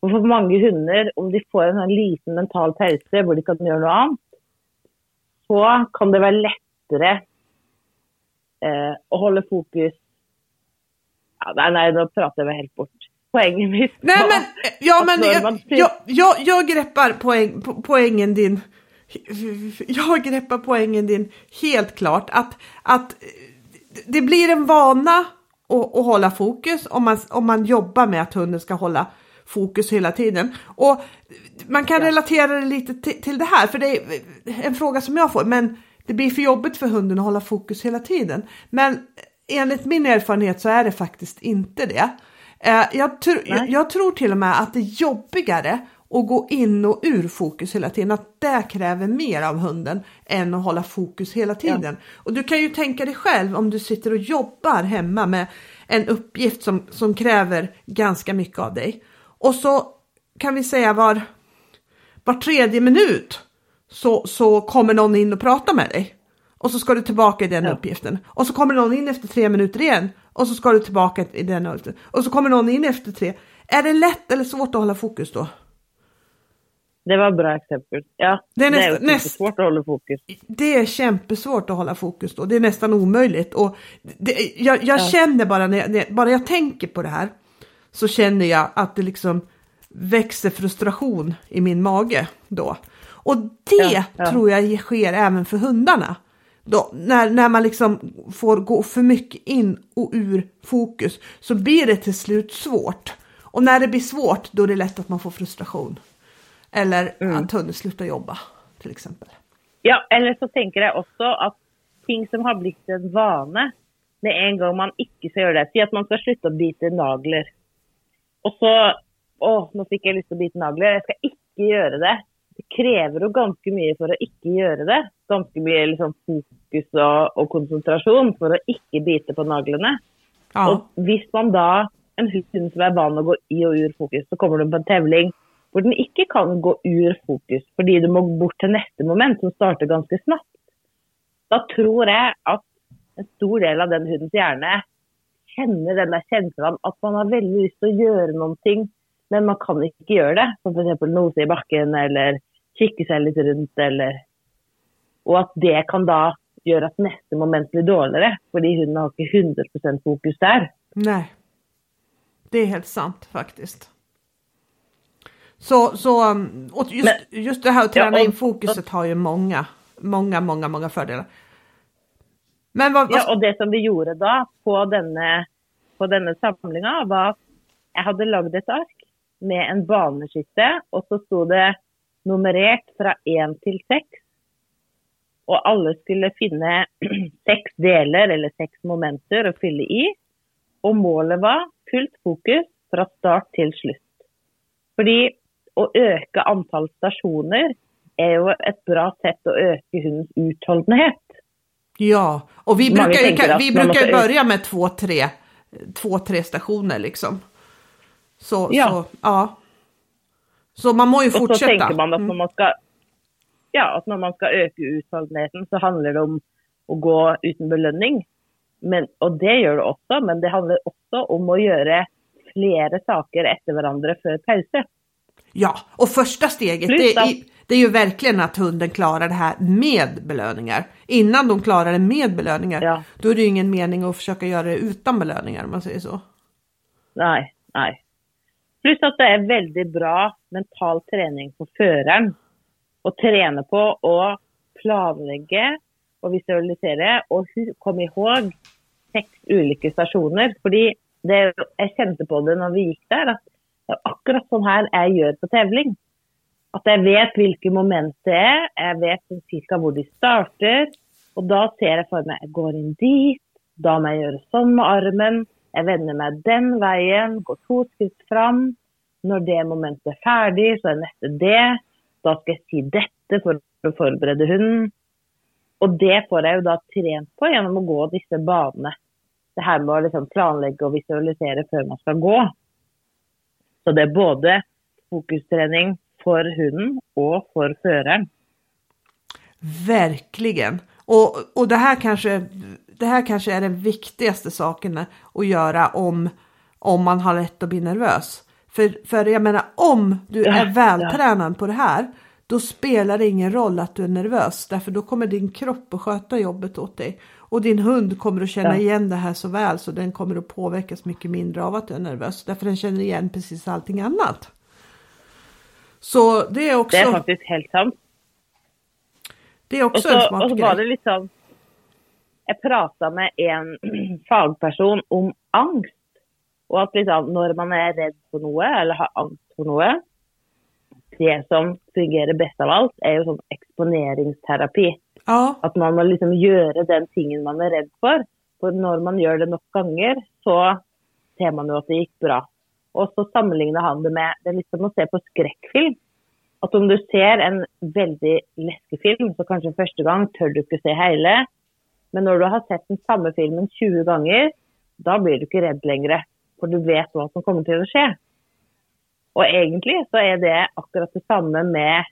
Speaker 2: Og for mange hunder, om de får en liten mental pause hvor de kan gjøre noe annet, så kan det være lettere eh, å holde fokus ja, nei, nå prater jeg meg helt bort. Poängen mitt
Speaker 1: Nej, men, ja, men jag, jag, jag, jag greppar poäng, po poängen din. Jag greppar poängen din helt klart. Att, att det blir en vana att, att hålla fokus om man, om man jobbar med att hunden ska hålla fokus hela tiden. Och man kan ja. relatera det lite till, till det här, för det är en fråga som jag får. Men det blir för jobbigt för hunden att hålla fokus hela tiden. Men enligt min erfarenhet så är det faktiskt inte det. Eh, jag, tr jag, jag, tror till och med att det är jobbigare att gå in och ur fokus hela tiden. Att det kräver mer av hunden än att hålla fokus hela tiden. Ja. Och du kan ju tänka dig själv om du sitter och jobbar hemma med en uppgift som, som kräver ganska mycket av dig. Och så kan vi säga var, var tredje minut så, så kommer någon in och pratar med dig. Och så ska du tillbaka i den ja. uppgiften. Och så kommer någon in efter tre minuter igen och så ska du tillbaka i den uppgiften. Och så kommer någon in efter tre. Är det lätt eller svårt att hålla fokus då?
Speaker 2: Det var bra exempel. Ja, det är, nästa, det är näst, svårt att hålla fokus.
Speaker 1: Det är kämpesvårt att hålla fokus då. Det är nästan omöjligt. Och det, jag jag ja. känner bara när jag, när, bara jag tänker på det här så känner jag att det liksom växer frustration i min mage då. Och det ja, ja. tror jag sker även för hundarna. Då, när, när man liksom får gå för mycket in och ur fokus så blir det till slut svårt. Och när det blir svårt då är det lätt att man får frustration. Eller mm. att hunden slutar jobba till exempel.
Speaker 2: Ja, eller så tänker jag också att ting som har blivit en vana, med en gång man inte ska göra det, säg att man ska sluta bita naglar. Och så, åh, nu fick jag lust att bita naglar, jag ska inte göra det det krever jo ganske mye for å ikke gjøre det. Ganske mye liksom, fokus og, og, konsentrasjon for å ikke bite på naglene. Ja. Og hvis man da, en hund som er vant å gå i og ur fokus, så kommer du på en tevling hvor den ikke kan gå ur fokus fordi du må bort til neste moment, som starter ganske snabbt. Da tror jeg at en stor del av den hundens hjerne kjenner den der kjenselen at man har veldig lyst til å gjøre noen ting, men man kan ikke gjøre det. Som f.eks. nose i bakken eller kikke seg litt rundt, eller Og at det kan da gjøre at neste moment blir dårligere, fordi hunden har ikke 100 fokus der.
Speaker 1: Nej, det är helt sant faktiskt. Så, så um, och just, Men, just det här att träna ja, och, in fokuset och, har ju många, många, många, många fördelar.
Speaker 2: Men vad, Ja, och det som vi gjorde då på denna, på denna samlingen var att jag hade lagt ett ark med en baneskytte och så stod det nummerert fra én til seks. Og alle skulle finne seks deler eller seks momenter å fylle i. Og målet var fullt fokus fra start til slutt. Fordi å øke antall stasjoner er jo et bra sätt att öka hundens uthållighet.
Speaker 1: Ja, och vi brukar, vi brukar börja med två tre, två, tre stationer liksom. Så, ja. Så, ja. Så man måste ju fortsätta.
Speaker 2: Och så tänker man att när man ska, ja, att när man ska öka uthålligheten så handlar det om att gå utan belöning. Men, och det gör det också, men det handlar också om att göra flera saker efter varandra för paus.
Speaker 1: Ja, och första steget det är, det är ju verkligen att hunden klarar det här med belöningar. Innan de klarar det med belöningar, ja. då är det ju ingen mening att försöka göra det utan belöningar om man säger så.
Speaker 2: Nej, nej. Plus att det är väldigt bra mental träning för föraren. Att träna på att planlägga och visualisera och komma ihåg sex olika stationer. För det, jag kände på det när vi gick där, att akkurat så här jag gör på tävling. At jag vet vilka moment det är, jag vet cirka var de starter. Och då ser jag for mig, jag går in dit, då må jag gjøre sånn med armen. Jag vänder mig den vägen, går två skritt fram. När det momentet är färdigt så är neste det. Då ska jag säga detta för att förbereda hunden. Och det får jag ju då trent på genom att gå dessa banor. Det här med att liksom planlegge och visualisera før man ska gå. Så det är både fokusträning för hunden och för föraren.
Speaker 1: Verkligen. Och, och det, här kanske, det här kanske är den viktigaste saken att göra om, om man har lätt att bli nervös. För, för jag menar om du är vältränad på det här då spelar det ingen roll att du är nervös därför då kommer din kropp att sköta jobbet åt dig. Och din hund kommer att känna ja. igen det här så väl så den kommer att påverkas mycket mindre av att du är nervös. Därför den känner igen precis allting annat. Så det är också...
Speaker 2: Det är faktiskt helt sant.
Speaker 1: Det är också
Speaker 2: så,
Speaker 1: en smart
Speaker 2: Och så var det liksom... Jag pratade med en fagperson om angst. Och att liksom, när man är rädd för något eller har angst för något. Det som fungerar bäst av allt är ju som exponeringsterapi.
Speaker 1: Ja.
Speaker 2: Att man må liksom göra den tingen man är rädd för. För när man gör det nog gånger så ser man ju att det gick bra. Och så sammanlignar han det med det är liksom att se på skräckfilm. Att om du ser en väldigt läskig film så kanske första gången tör du inte se hela. Men när du har sett den samma filmen 20 gånger, då blir du inte rädd längre. För du vet vad som kommer till att ske. Och egentligen så är det akkurat detsamma med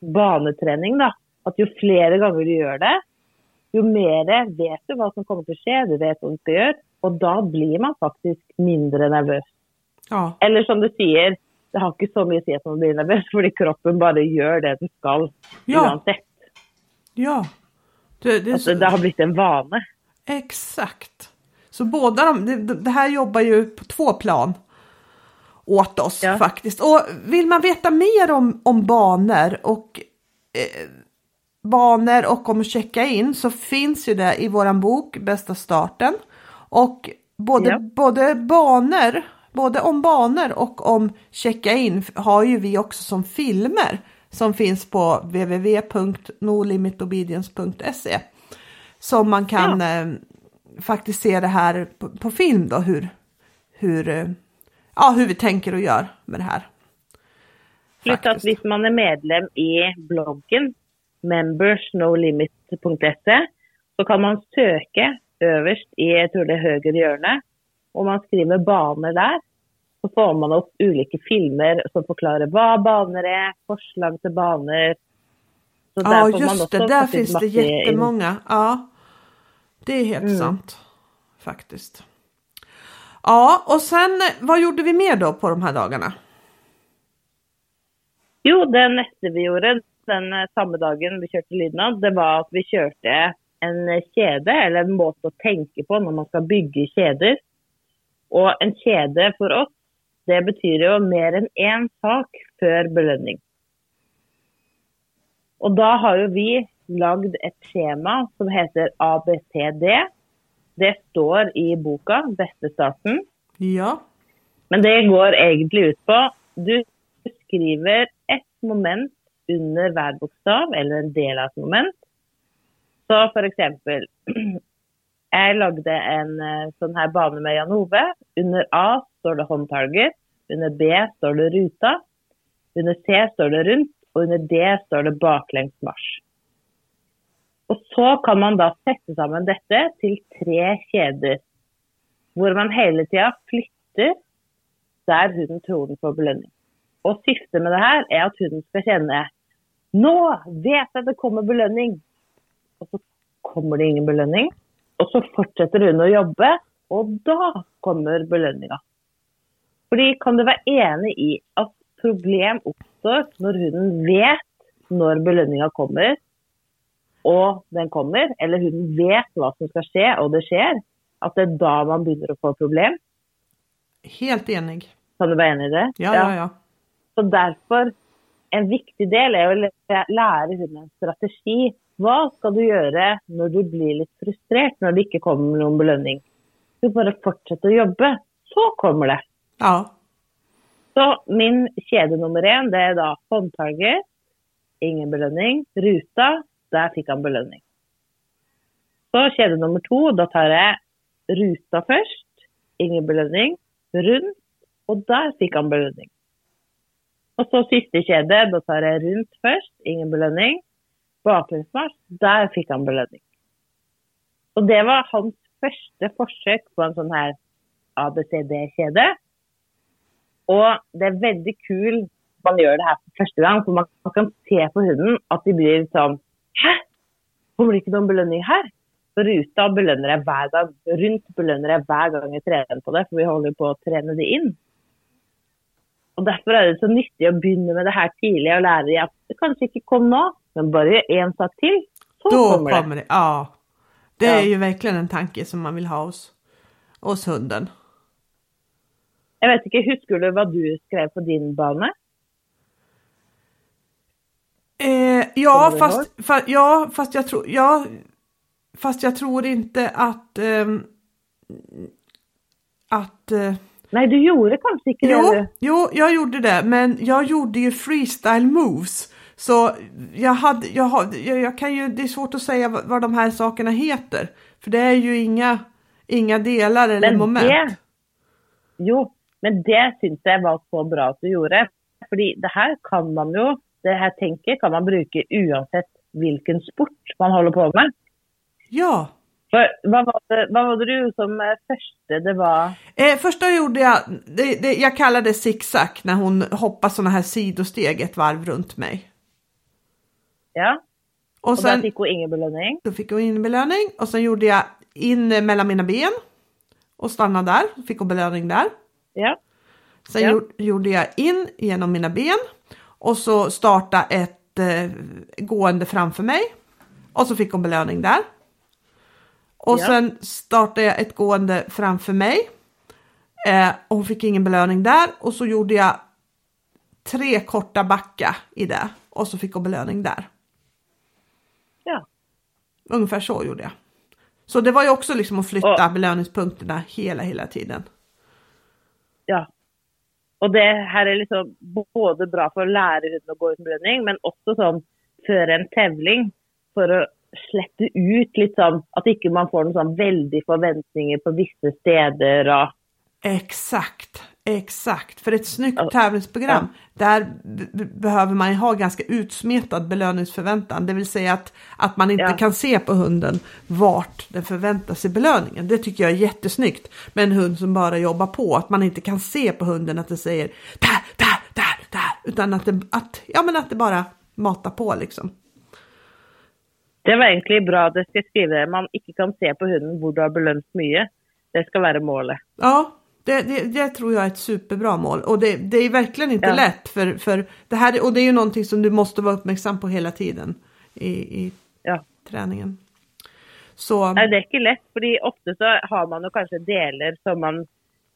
Speaker 2: baneträning då. Att ju fler gånger du gör det, ju mer vet du vad som kommer att ske, du vet vad du ska göra. Och då blir man faktiskt mindre nervös.
Speaker 1: Ja.
Speaker 2: Eller som du säger, det har inte så mycket att säga att man blir nervös, för kroppen bara gör det den ska,
Speaker 1: ja.
Speaker 2: oavsett.
Speaker 1: Ja. Det, det,
Speaker 2: alltså, det har blivit en vana.
Speaker 1: Exakt. Så båda de, det, det här jobbar ju på två plan åt oss ja. faktiskt. Och vill man veta mer om, om banor och eh, banor och om att checka in så finns ju det i våran bok Bästa starten. Och både, ja. både banor, både om banor och om checka in har ju vi också som filmer som finns på www.nolimitobedience.se som man kan ja. eh, faktiskt se det här på, på, film då hur, hur, eh, ja, hur vi tänker och gör med det här.
Speaker 2: Plus att om man är medlem i bloggen membersnolimit.se så kan man söka överst i, jag tror det är höger hörne, och man skriver banor där. Så får man upp olika filmer som förklarar vad banor är, förslag till banor.
Speaker 1: Så ja, just det, där finns det jättemånga. Ja, det är helt mm. sant faktiskt. Ja, och sen vad gjorde vi mer då på de här dagarna?
Speaker 2: Jo, det nästa vi gjorde den eh, samma dagen vi körde Lydnad, det var att vi körde en kedja, eller en måte att tänka på när man ska bygga kedjor. Och en kedja för oss, det betyder ju mer än en sak för belöning. Och då har ju vi lagt ett schema som heter ABCD. Det står i boken Bästa starten.
Speaker 1: Ja.
Speaker 2: Men det går egentligen ut på du skriver ett moment under hver bokstav eller en del av ett moment. Så för exempel, jag lagde en eh, sån här bana med Jan Ove. Under A står det handtaget. under B står det ruta, under C står det runt och under D står det baklänges marsch. Och så kan man då sätta samman detta till tre kedjor, där man hela tiden flyttar där hunden tror den får belöning. Och syftet med det här är att hunden ska känna nu vet jag att det kommer belöning. Och så kommer det ingen belöning. Och så fortsätter hunden att jobba och då kommer belöningen. För kan du vara enig i att problem uppstår när hunden vet när belöningen kommer och den kommer, eller hunden vet vad som ska ske och det sker, att det är då man börjar att få problem?
Speaker 1: Helt enig.
Speaker 2: Kan du vara enig i det?
Speaker 1: Ja, ja, ja.
Speaker 2: Så därför, en viktig del är att lära hunden en strategi. Vad ska du göra när du blir lite frustrerad, när det inte kommer någon belöning? Du bara fortsätter att jobba, så kommer det.
Speaker 1: Ja.
Speaker 2: Så min kedja nummer en, det är då håndtaget, ingen belöning. Ruta, där fick han belöning. Så kedja nummer två, då tar jag ruta först, ingen belöning. Runt, och där fick han belöning. Och så sista kjede. då tar jag runt först, ingen belöning. Bakgrunnsmarsj, där fick han belöning. Og det var hans första försök på en sån här ABCD-kedja. Og det er veldig kul man gjør det her for første gang, for man, man kan se på hunden at de blir sånn Hæ? Kommer det ikke noen belønning her? Så ruta belønner jeg hver gang. Rundt belønner jeg hver gang jeg trener på det, for vi holder på å trene det inn. Og Derfor er det så nyttig å begynne med det her tidlig og lære dem at det kanskje ikke kom nå, men bare en sak til, så
Speaker 1: Då
Speaker 2: kommer det.
Speaker 1: kommer det. Ja. Det
Speaker 2: Ja.
Speaker 1: är ju verkligen en tanke som man vill ha hos, hos hunden.
Speaker 2: Jeg vet ikke, Husker du hva du skrev på din bane?
Speaker 1: Eh, ja,
Speaker 2: Kommer
Speaker 1: fast, fa, ja, fast jag tror, ja, fast jag tror inte att, ehm, att eh,
Speaker 2: Nei, du gjorde kanskje ikke det.
Speaker 1: Jo, jo, jag gjorde det, men jag gjorde ju freestyle moves. Så jag hade, jag, har- jag, jag kan ju, det är svårt att säga vad, vad de här sakerna heter. För det är ju inga, inga delar eller
Speaker 2: Men
Speaker 1: moment.
Speaker 2: det Jo, men det syns jeg var så bra at du gjorde. Fordi det her kan man jo, det her tenket kan man bruke uansett hvilken sport man holder på med.
Speaker 1: Ja.
Speaker 2: For hva var det, hva var det du som eh, første? Det var
Speaker 1: Eh, första gjorde jag, det, det, jag kallade zigzag när hon hoppar såna här sidosteg ett varv runt mig.
Speaker 2: Ja.
Speaker 1: Och
Speaker 2: da
Speaker 1: sen
Speaker 2: fikk hun ingen belønning.
Speaker 1: då fick hon in belöning och sen gjorde jag in mellan mina ben och stannade där, fick hon belöning där.
Speaker 2: Ja.
Speaker 1: Sen
Speaker 2: Ja.
Speaker 1: gjorde, gjorde jag in genom mina ben och så starta ett eh, gående framför mig. Och så fick hon belöning där. Och
Speaker 2: Ja.
Speaker 1: sen startade jag ett gående framför mig. Eh, och hon fick ingen belöning där. Och så gjorde jag tre korta backa i det. Och så fick hon belöning där.
Speaker 2: ja.
Speaker 1: Ungefär så gjorde jag. Så det var ju också liksom att flytta
Speaker 2: Och-
Speaker 1: belöningspunkterna hela, hela tiden.
Speaker 2: Ja. Og det her er liksom både bra for å lære hunden å gå uten belønning, men også sånn før en tevling for å slippe ut litt sånn at ikke man får noen sånn veldig forventninger på visse steder og
Speaker 1: Exakt, exakt. För ett snyggt
Speaker 2: Ja.
Speaker 1: tävlingsprogram, där b- b- behöver man ju ha ganska utsmetad belöningsförväntan. Det vill säga att, att man inte
Speaker 2: Ja.
Speaker 1: kan se på hunden vart den förväntar sig belöningen. Det tycker jag är jättesnyggt med en hund som bara jobbar på. Att man inte kan se på hunden att det säger där, där, där, där. Utan att det, att, ja, men att det bara matar på liksom.
Speaker 2: Det var egentlig bra at jeg skal skrive det. Man ikke kan se på hunden hvor du har belønt mye. Det skal være målet.
Speaker 1: Ja, det, det, det tror jag är ett superbra mål och det, det är verkligen inte
Speaker 2: Ja.
Speaker 1: lätt för, för det här och det är ju någonting som du måste vara uppmärksam på hela tiden i, i
Speaker 2: Ja.
Speaker 1: träningen. Så
Speaker 2: Nei, det er ikke lett, fordi ofte så har man jo kanskje deler som man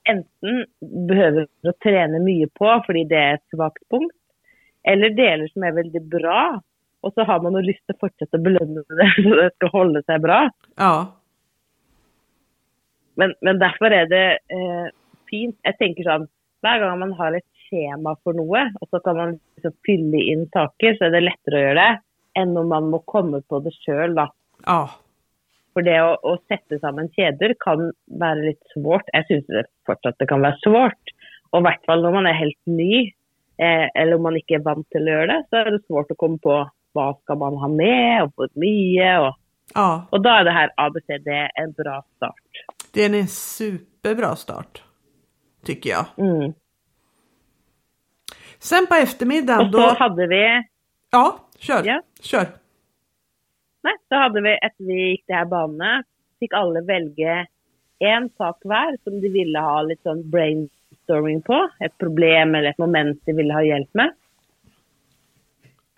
Speaker 2: enten behøver å trene mye på fordi det er et svakt punkt, eller deler som er veldig bra, og så har man til å fortsette å belønne det så det skal holde seg bra.
Speaker 1: ja,
Speaker 2: Men, men derfor er det eh, fint. Jeg tenker sånn, hver gang man har et skjema for noe, og så kan man liksom fylle inn saker, så er det lettere å gjøre det, enn når man må komme på det sjøl, da.
Speaker 1: ja,
Speaker 2: For det å, å sette sammen kjeder kan være litt svårt. Jeg syns fortsatt det kan være svårt. Og i hvert fall når man er helt ny, eh, eller om man ikke er vant til å gjøre det, så er det svårt å komme på hva skal man ha med, og hvor mye. Og,
Speaker 1: ja,
Speaker 2: og da er det her ABCD en bra start.
Speaker 1: det är en superbra start. Tycker jag.
Speaker 2: Mm.
Speaker 1: Sen på eftermiddagen
Speaker 2: Og så
Speaker 1: då,
Speaker 2: hadde vi
Speaker 1: ja, kör,
Speaker 2: Ja.
Speaker 1: kör.
Speaker 2: Nei, så hadde vi etter vi gikk de her banene, fikk alle velge én sak hver som de ville ha litt sånn brainstorming på. Et problem eller et moment de ville ha hjelp med.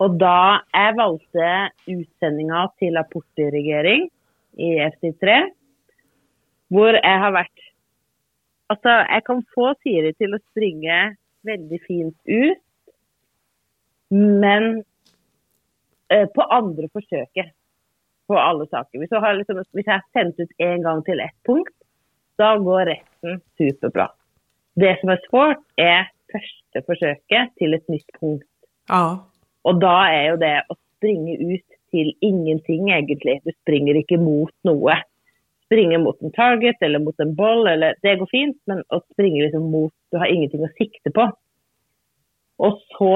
Speaker 2: Og da jeg valgte utsendinga til apportdirigering i FC3, hvor jeg har vært Altså, jeg kan få Siri til å springe veldig fint ut, men eh, på andre forsøket på alle saker. Hvis jeg har, liksom, hvis jeg har sendt ut en gang til ett punkt, da går resten superbra. Det som er svårt, er første forsøket til et nytt punkt.
Speaker 1: Ja,
Speaker 2: Og da er jo det å springe ut til ingenting, egentlig. Du springer ikke mot noe. Springe mot en target eller mot en ball, eller Det går fint, men å springe liksom mot Du har ingenting å sikte på. Og så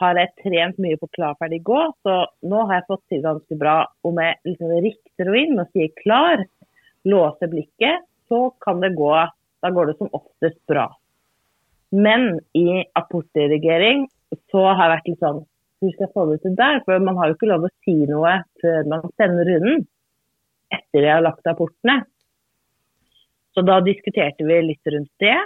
Speaker 2: har jeg trent mye på klar, ferdig, gå, så nå har jeg fått til ganske bra om jeg liksom rikter henne inn og sier klar, låser blikket, så kan det gå Da går det som oftest bra. Men i apportdirigering så har jeg vært litt sånn Hvor skal få det til der? For man har jo ikke lov å si noe før man sender runden. Etter jeg har lagt apportene. Så da diskuterte vi litt rundt det.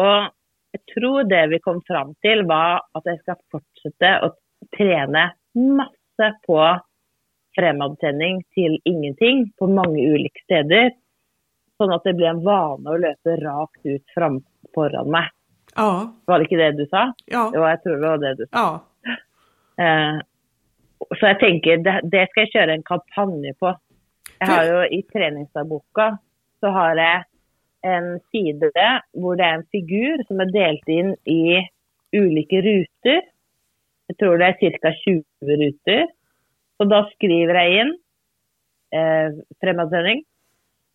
Speaker 2: Og jeg tror det vi kom fram til, var at jeg skal fortsette å trene masse på fremadsending til ingenting på mange ulike steder. Sånn at det blir en vane å løpe rakt ut fram foran meg.
Speaker 1: Ja.
Speaker 2: Var det ikke det du sa?
Speaker 1: Ja.
Speaker 2: Jo, jeg tror det var det du sa.
Speaker 1: Ja.
Speaker 2: Eh, så jeg tenker, det, det, skal jeg kjøre en kampanje på. Jeg har jo I treningsdagboka så har jeg en side hvor det er en figur som er delt inn i ulike ruter. Jeg tror det er ca. 20 ruter. Så da skriver jeg inn eh, fremadsending.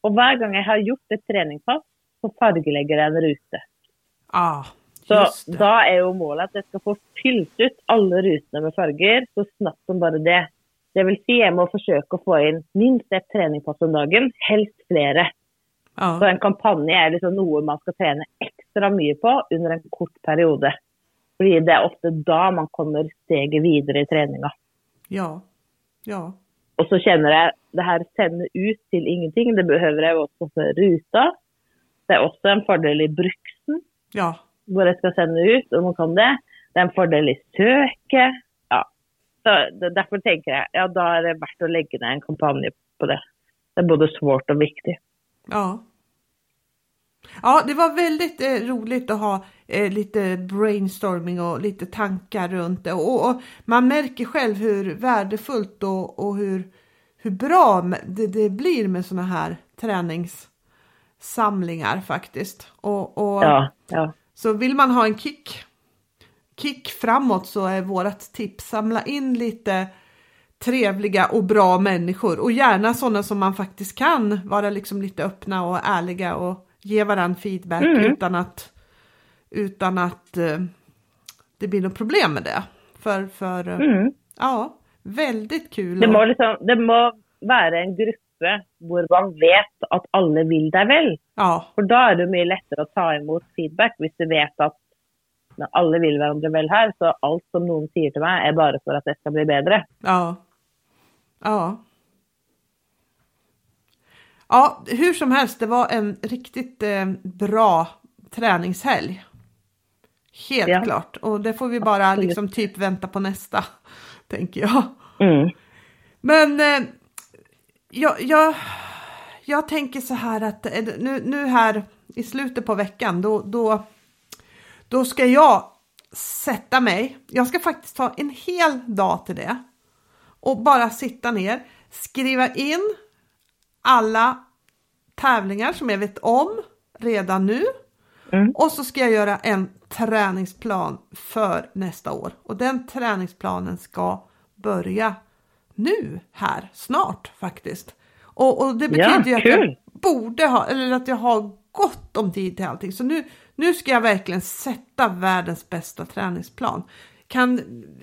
Speaker 2: Og hver gang jeg har gjort et treningspass, så fargelegger jeg en rute.
Speaker 1: Ah,
Speaker 2: så da er jo målet at jeg skal få fylt ut alle rutene med farger så snabbt som bare det. Det vil si jeg må forsøke å få inn minst ett treningspass om dagen, helst flere.
Speaker 1: Ja.
Speaker 2: Så en kampanje er liksom noe man skal trene ekstra mye på under en kort periode. Fordi det er ofte da man kommer steget videre i treninga.
Speaker 1: Ja. Ja.
Speaker 2: Og så kjenner jeg det her sende ut til ingenting. Det behøver jeg også for ruta. Det er også en fordel i bruksen,
Speaker 1: Ja.
Speaker 2: Hvor jeg skal sende ut, og man kan det. Det er en fordel i søket. Ja. Så Derfor tenker jeg ja, da er det verdt å legge ned en kampanje på det. Det er både svårt og viktig.
Speaker 1: Ja. Ja, det var väldigt eh, roligt att ha eh, lite brainstorming och lite tankar runt det. Och, och man märker själv hur värdefullt och, och hur, hur bra det, det blir med såna här träningssamlingar faktiskt. Och, och
Speaker 2: Ja, ja.
Speaker 1: Så vill man ha en kick, kick framåt så är vårt tips samla in lite trevliga och bra människor och gärna sådana som man faktiskt kan vara liksom lite öppna och ärliga och ge varandra feedback
Speaker 2: Mm.
Speaker 1: utan att utan att eh, det blir något problem med det. För, för eh,
Speaker 2: Mm.
Speaker 1: ja, väldigt kul.
Speaker 2: Det må, liksom, det må være en gruppe hvor man vet at alle vil deg vel.
Speaker 1: ja,
Speaker 2: For da er det mye lettere å ta imot feedback hvis du vet at alle vil hverandre vel her, så alt som noen sier til meg, er bare for at jeg skal bli bedre.
Speaker 1: Ja. Ja. Ja, hur som helst, det var en riktigt eh, bra träningshelg. Helt
Speaker 2: Ja.
Speaker 1: klart. Och det får vi bara liksom typ vänta på nästa, tänker jag.
Speaker 2: Mm.
Speaker 1: Men eh, jag, jag, jag tänker så här att eh, nu, nu här i slutet på veckan då, då, då ska jag sätta mig. Jag ska faktiskt ta en hel dag till det och bara sitta ner, skriva in alla tävlingar som jag vet om redan nu
Speaker 2: Mm.
Speaker 1: och så ska jag göra en träningsplan för nästa år och den träningsplanen ska börja nu här snart faktiskt. Och, och det betyder ju att jag borde ha, eller att jag har gott om tid till allting. Så nu, nu ska jag verkligen sätta världens bästa träningsplan. Kan,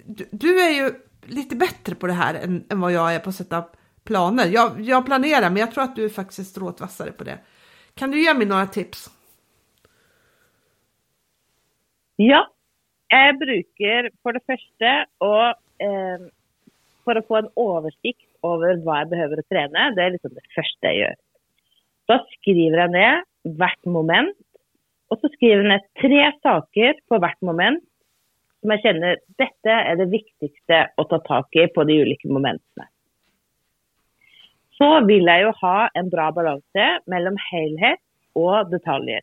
Speaker 1: du, du är ju lite bättre på det här än, än vad jag är på att sätta planer. Jag, jag planerar men jag tror att du faktiskt är strået vassare på det. Kan du ge mig några tips?
Speaker 2: Ja, jeg bruker for det første å eh, för att få en översikt över vad jag behöver träna. det är liksom det första jag gör. Så skriver jag ner vart moment, och så skriver jag ner tre saker på vart moment som jag känner detta är det viktigaste att ta tag i på de olika momenten. Så vill jag ju ha en bra balans mellan helhet och detaljer.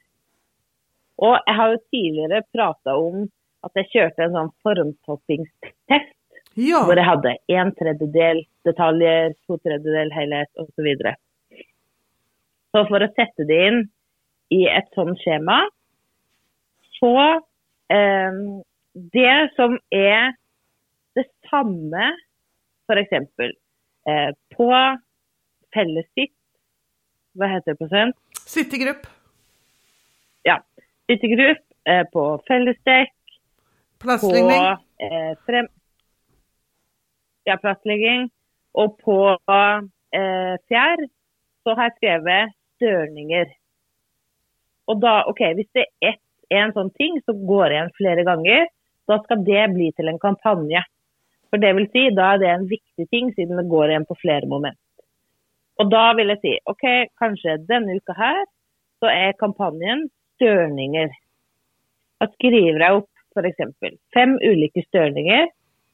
Speaker 2: Och jag har ju tidigare pratat om att jag körde en sån formtoppingstest
Speaker 1: Ja,
Speaker 2: hvor jeg hadde en tredjedel detaljer, to tredjedel helhet osv. Så, så for å sette det inn i et sånt skjema, så eh, Det som er det samme, f.eks. Eh, på fellessitt Hva heter det på svensk?
Speaker 1: citygrupp,
Speaker 2: Ja. Sittegrupp, eh, på fellesdekk, på
Speaker 1: plastläggning.
Speaker 2: eh, frem... Ja, plastlegging. Og på eh, fjær så har jeg skrevet størninger. Og da, OK, hvis det er ett en sånn ting som går igjen flere ganger, da skal det bli til en kampanje. For det vil si, da er det en viktig ting, siden det går igjen på flere moment. Og da vil jeg si OK, kanskje denne uka her så er kampanjen størninger. Da skriver jeg opp f.eks. fem ulike størninger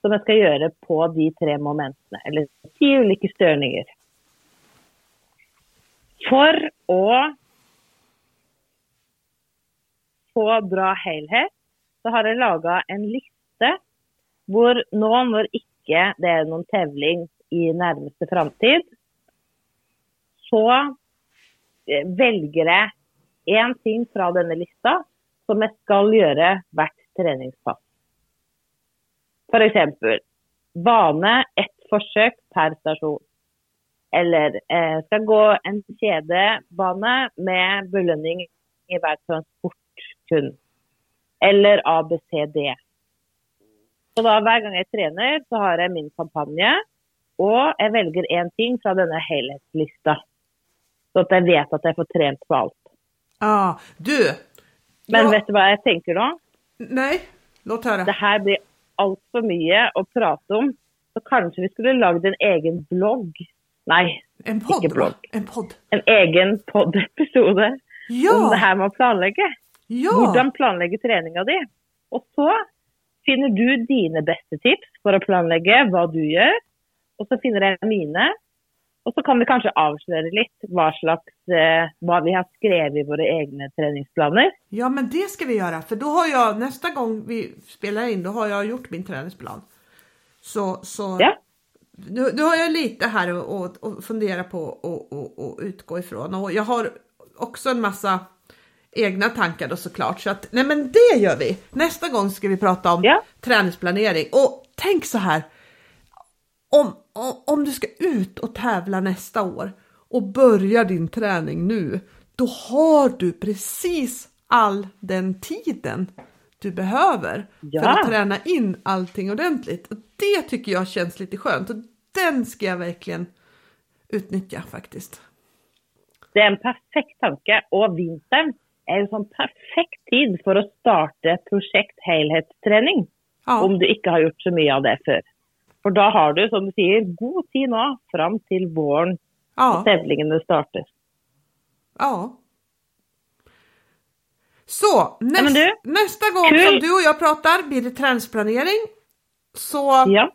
Speaker 2: som jeg skal gjøre på de tre momentene. Eller ti ulike størninger. For å få bra helhet, så har jeg laga en liste hvor nå når ikke det er noen tevling i nærmeste framtid, så väljer velger jeg én ting fra denne lista som jeg skal gjøre hvert treningspass. F.eks. bane ett forsøk per stasjon. Eller eh, skal gå en kjedebane med belønning i hver transport kun. Eller ABCD. Så da Hver gang jeg trener, så har jeg min kampanje. Og jeg velger én ting fra denne helhetslista. Så at jeg vet at jeg får trent på alt.
Speaker 1: Ah, du!
Speaker 2: Men ja. vet du hva jeg tenker nå?
Speaker 1: Nei, låt høre.
Speaker 2: Det her blir altfor mye å prate om. Så kanskje vi skulle lagd en egen blogg. Nei,
Speaker 1: en podd,
Speaker 2: ikke blogg.
Speaker 1: En, podd.
Speaker 2: en egen pod-episode ja. om det her med å planlegge.
Speaker 1: Ja.
Speaker 2: Hvordan planlegge treninga di. Og så finner du dine beste tips for å planlegge hva du gjør. Og så finner jeg mine. Og så kan vi kanskje avsløre litt hva slags, eh, hva vi har skrevet i våre egne treningsplaner.
Speaker 1: Ja, men det ska vi göra, för då har jag nästa gång vi spelar in, då har jag gjort min träningsplan. Så, så
Speaker 2: ja.
Speaker 1: nu, nu har jag lite här att fundera på och, och, och, utgå ifrån. Och jag har också en massa egna tankar då såklart. Så att, nej men det gör vi! Nästa gång ska vi prata om
Speaker 2: ja.
Speaker 1: träningsplanering. Och tänk så här, om, om du ska ut och tävla nästa år och börja din träning nu, då har du precis all den tiden du behöver ja. för att träna in allting ordentligt. Och det tycker jag känns lite skönt och den ska jag verkligen utnyttja faktiskt.
Speaker 2: Det är en perfekt tanke och vintern är en sån perfekt tid för att starta projekt helhetsträning. Ja. Om du inte har gjort så mycket av det förr. For da har du, som du sier, god tid nå fram til våren ja. og tävlingene starter.
Speaker 1: Ja. Så näst, du, nästa gång kul. som du och jag pratar blir det träningsplanering. Så
Speaker 2: ja.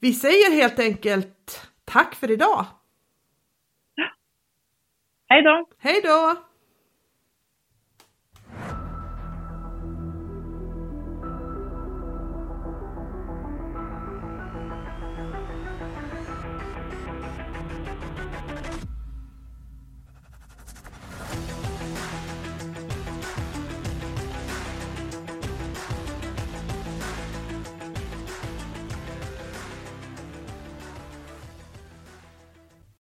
Speaker 1: vi säger helt enkelt tack för idag.
Speaker 2: Hej då!
Speaker 1: Hej då!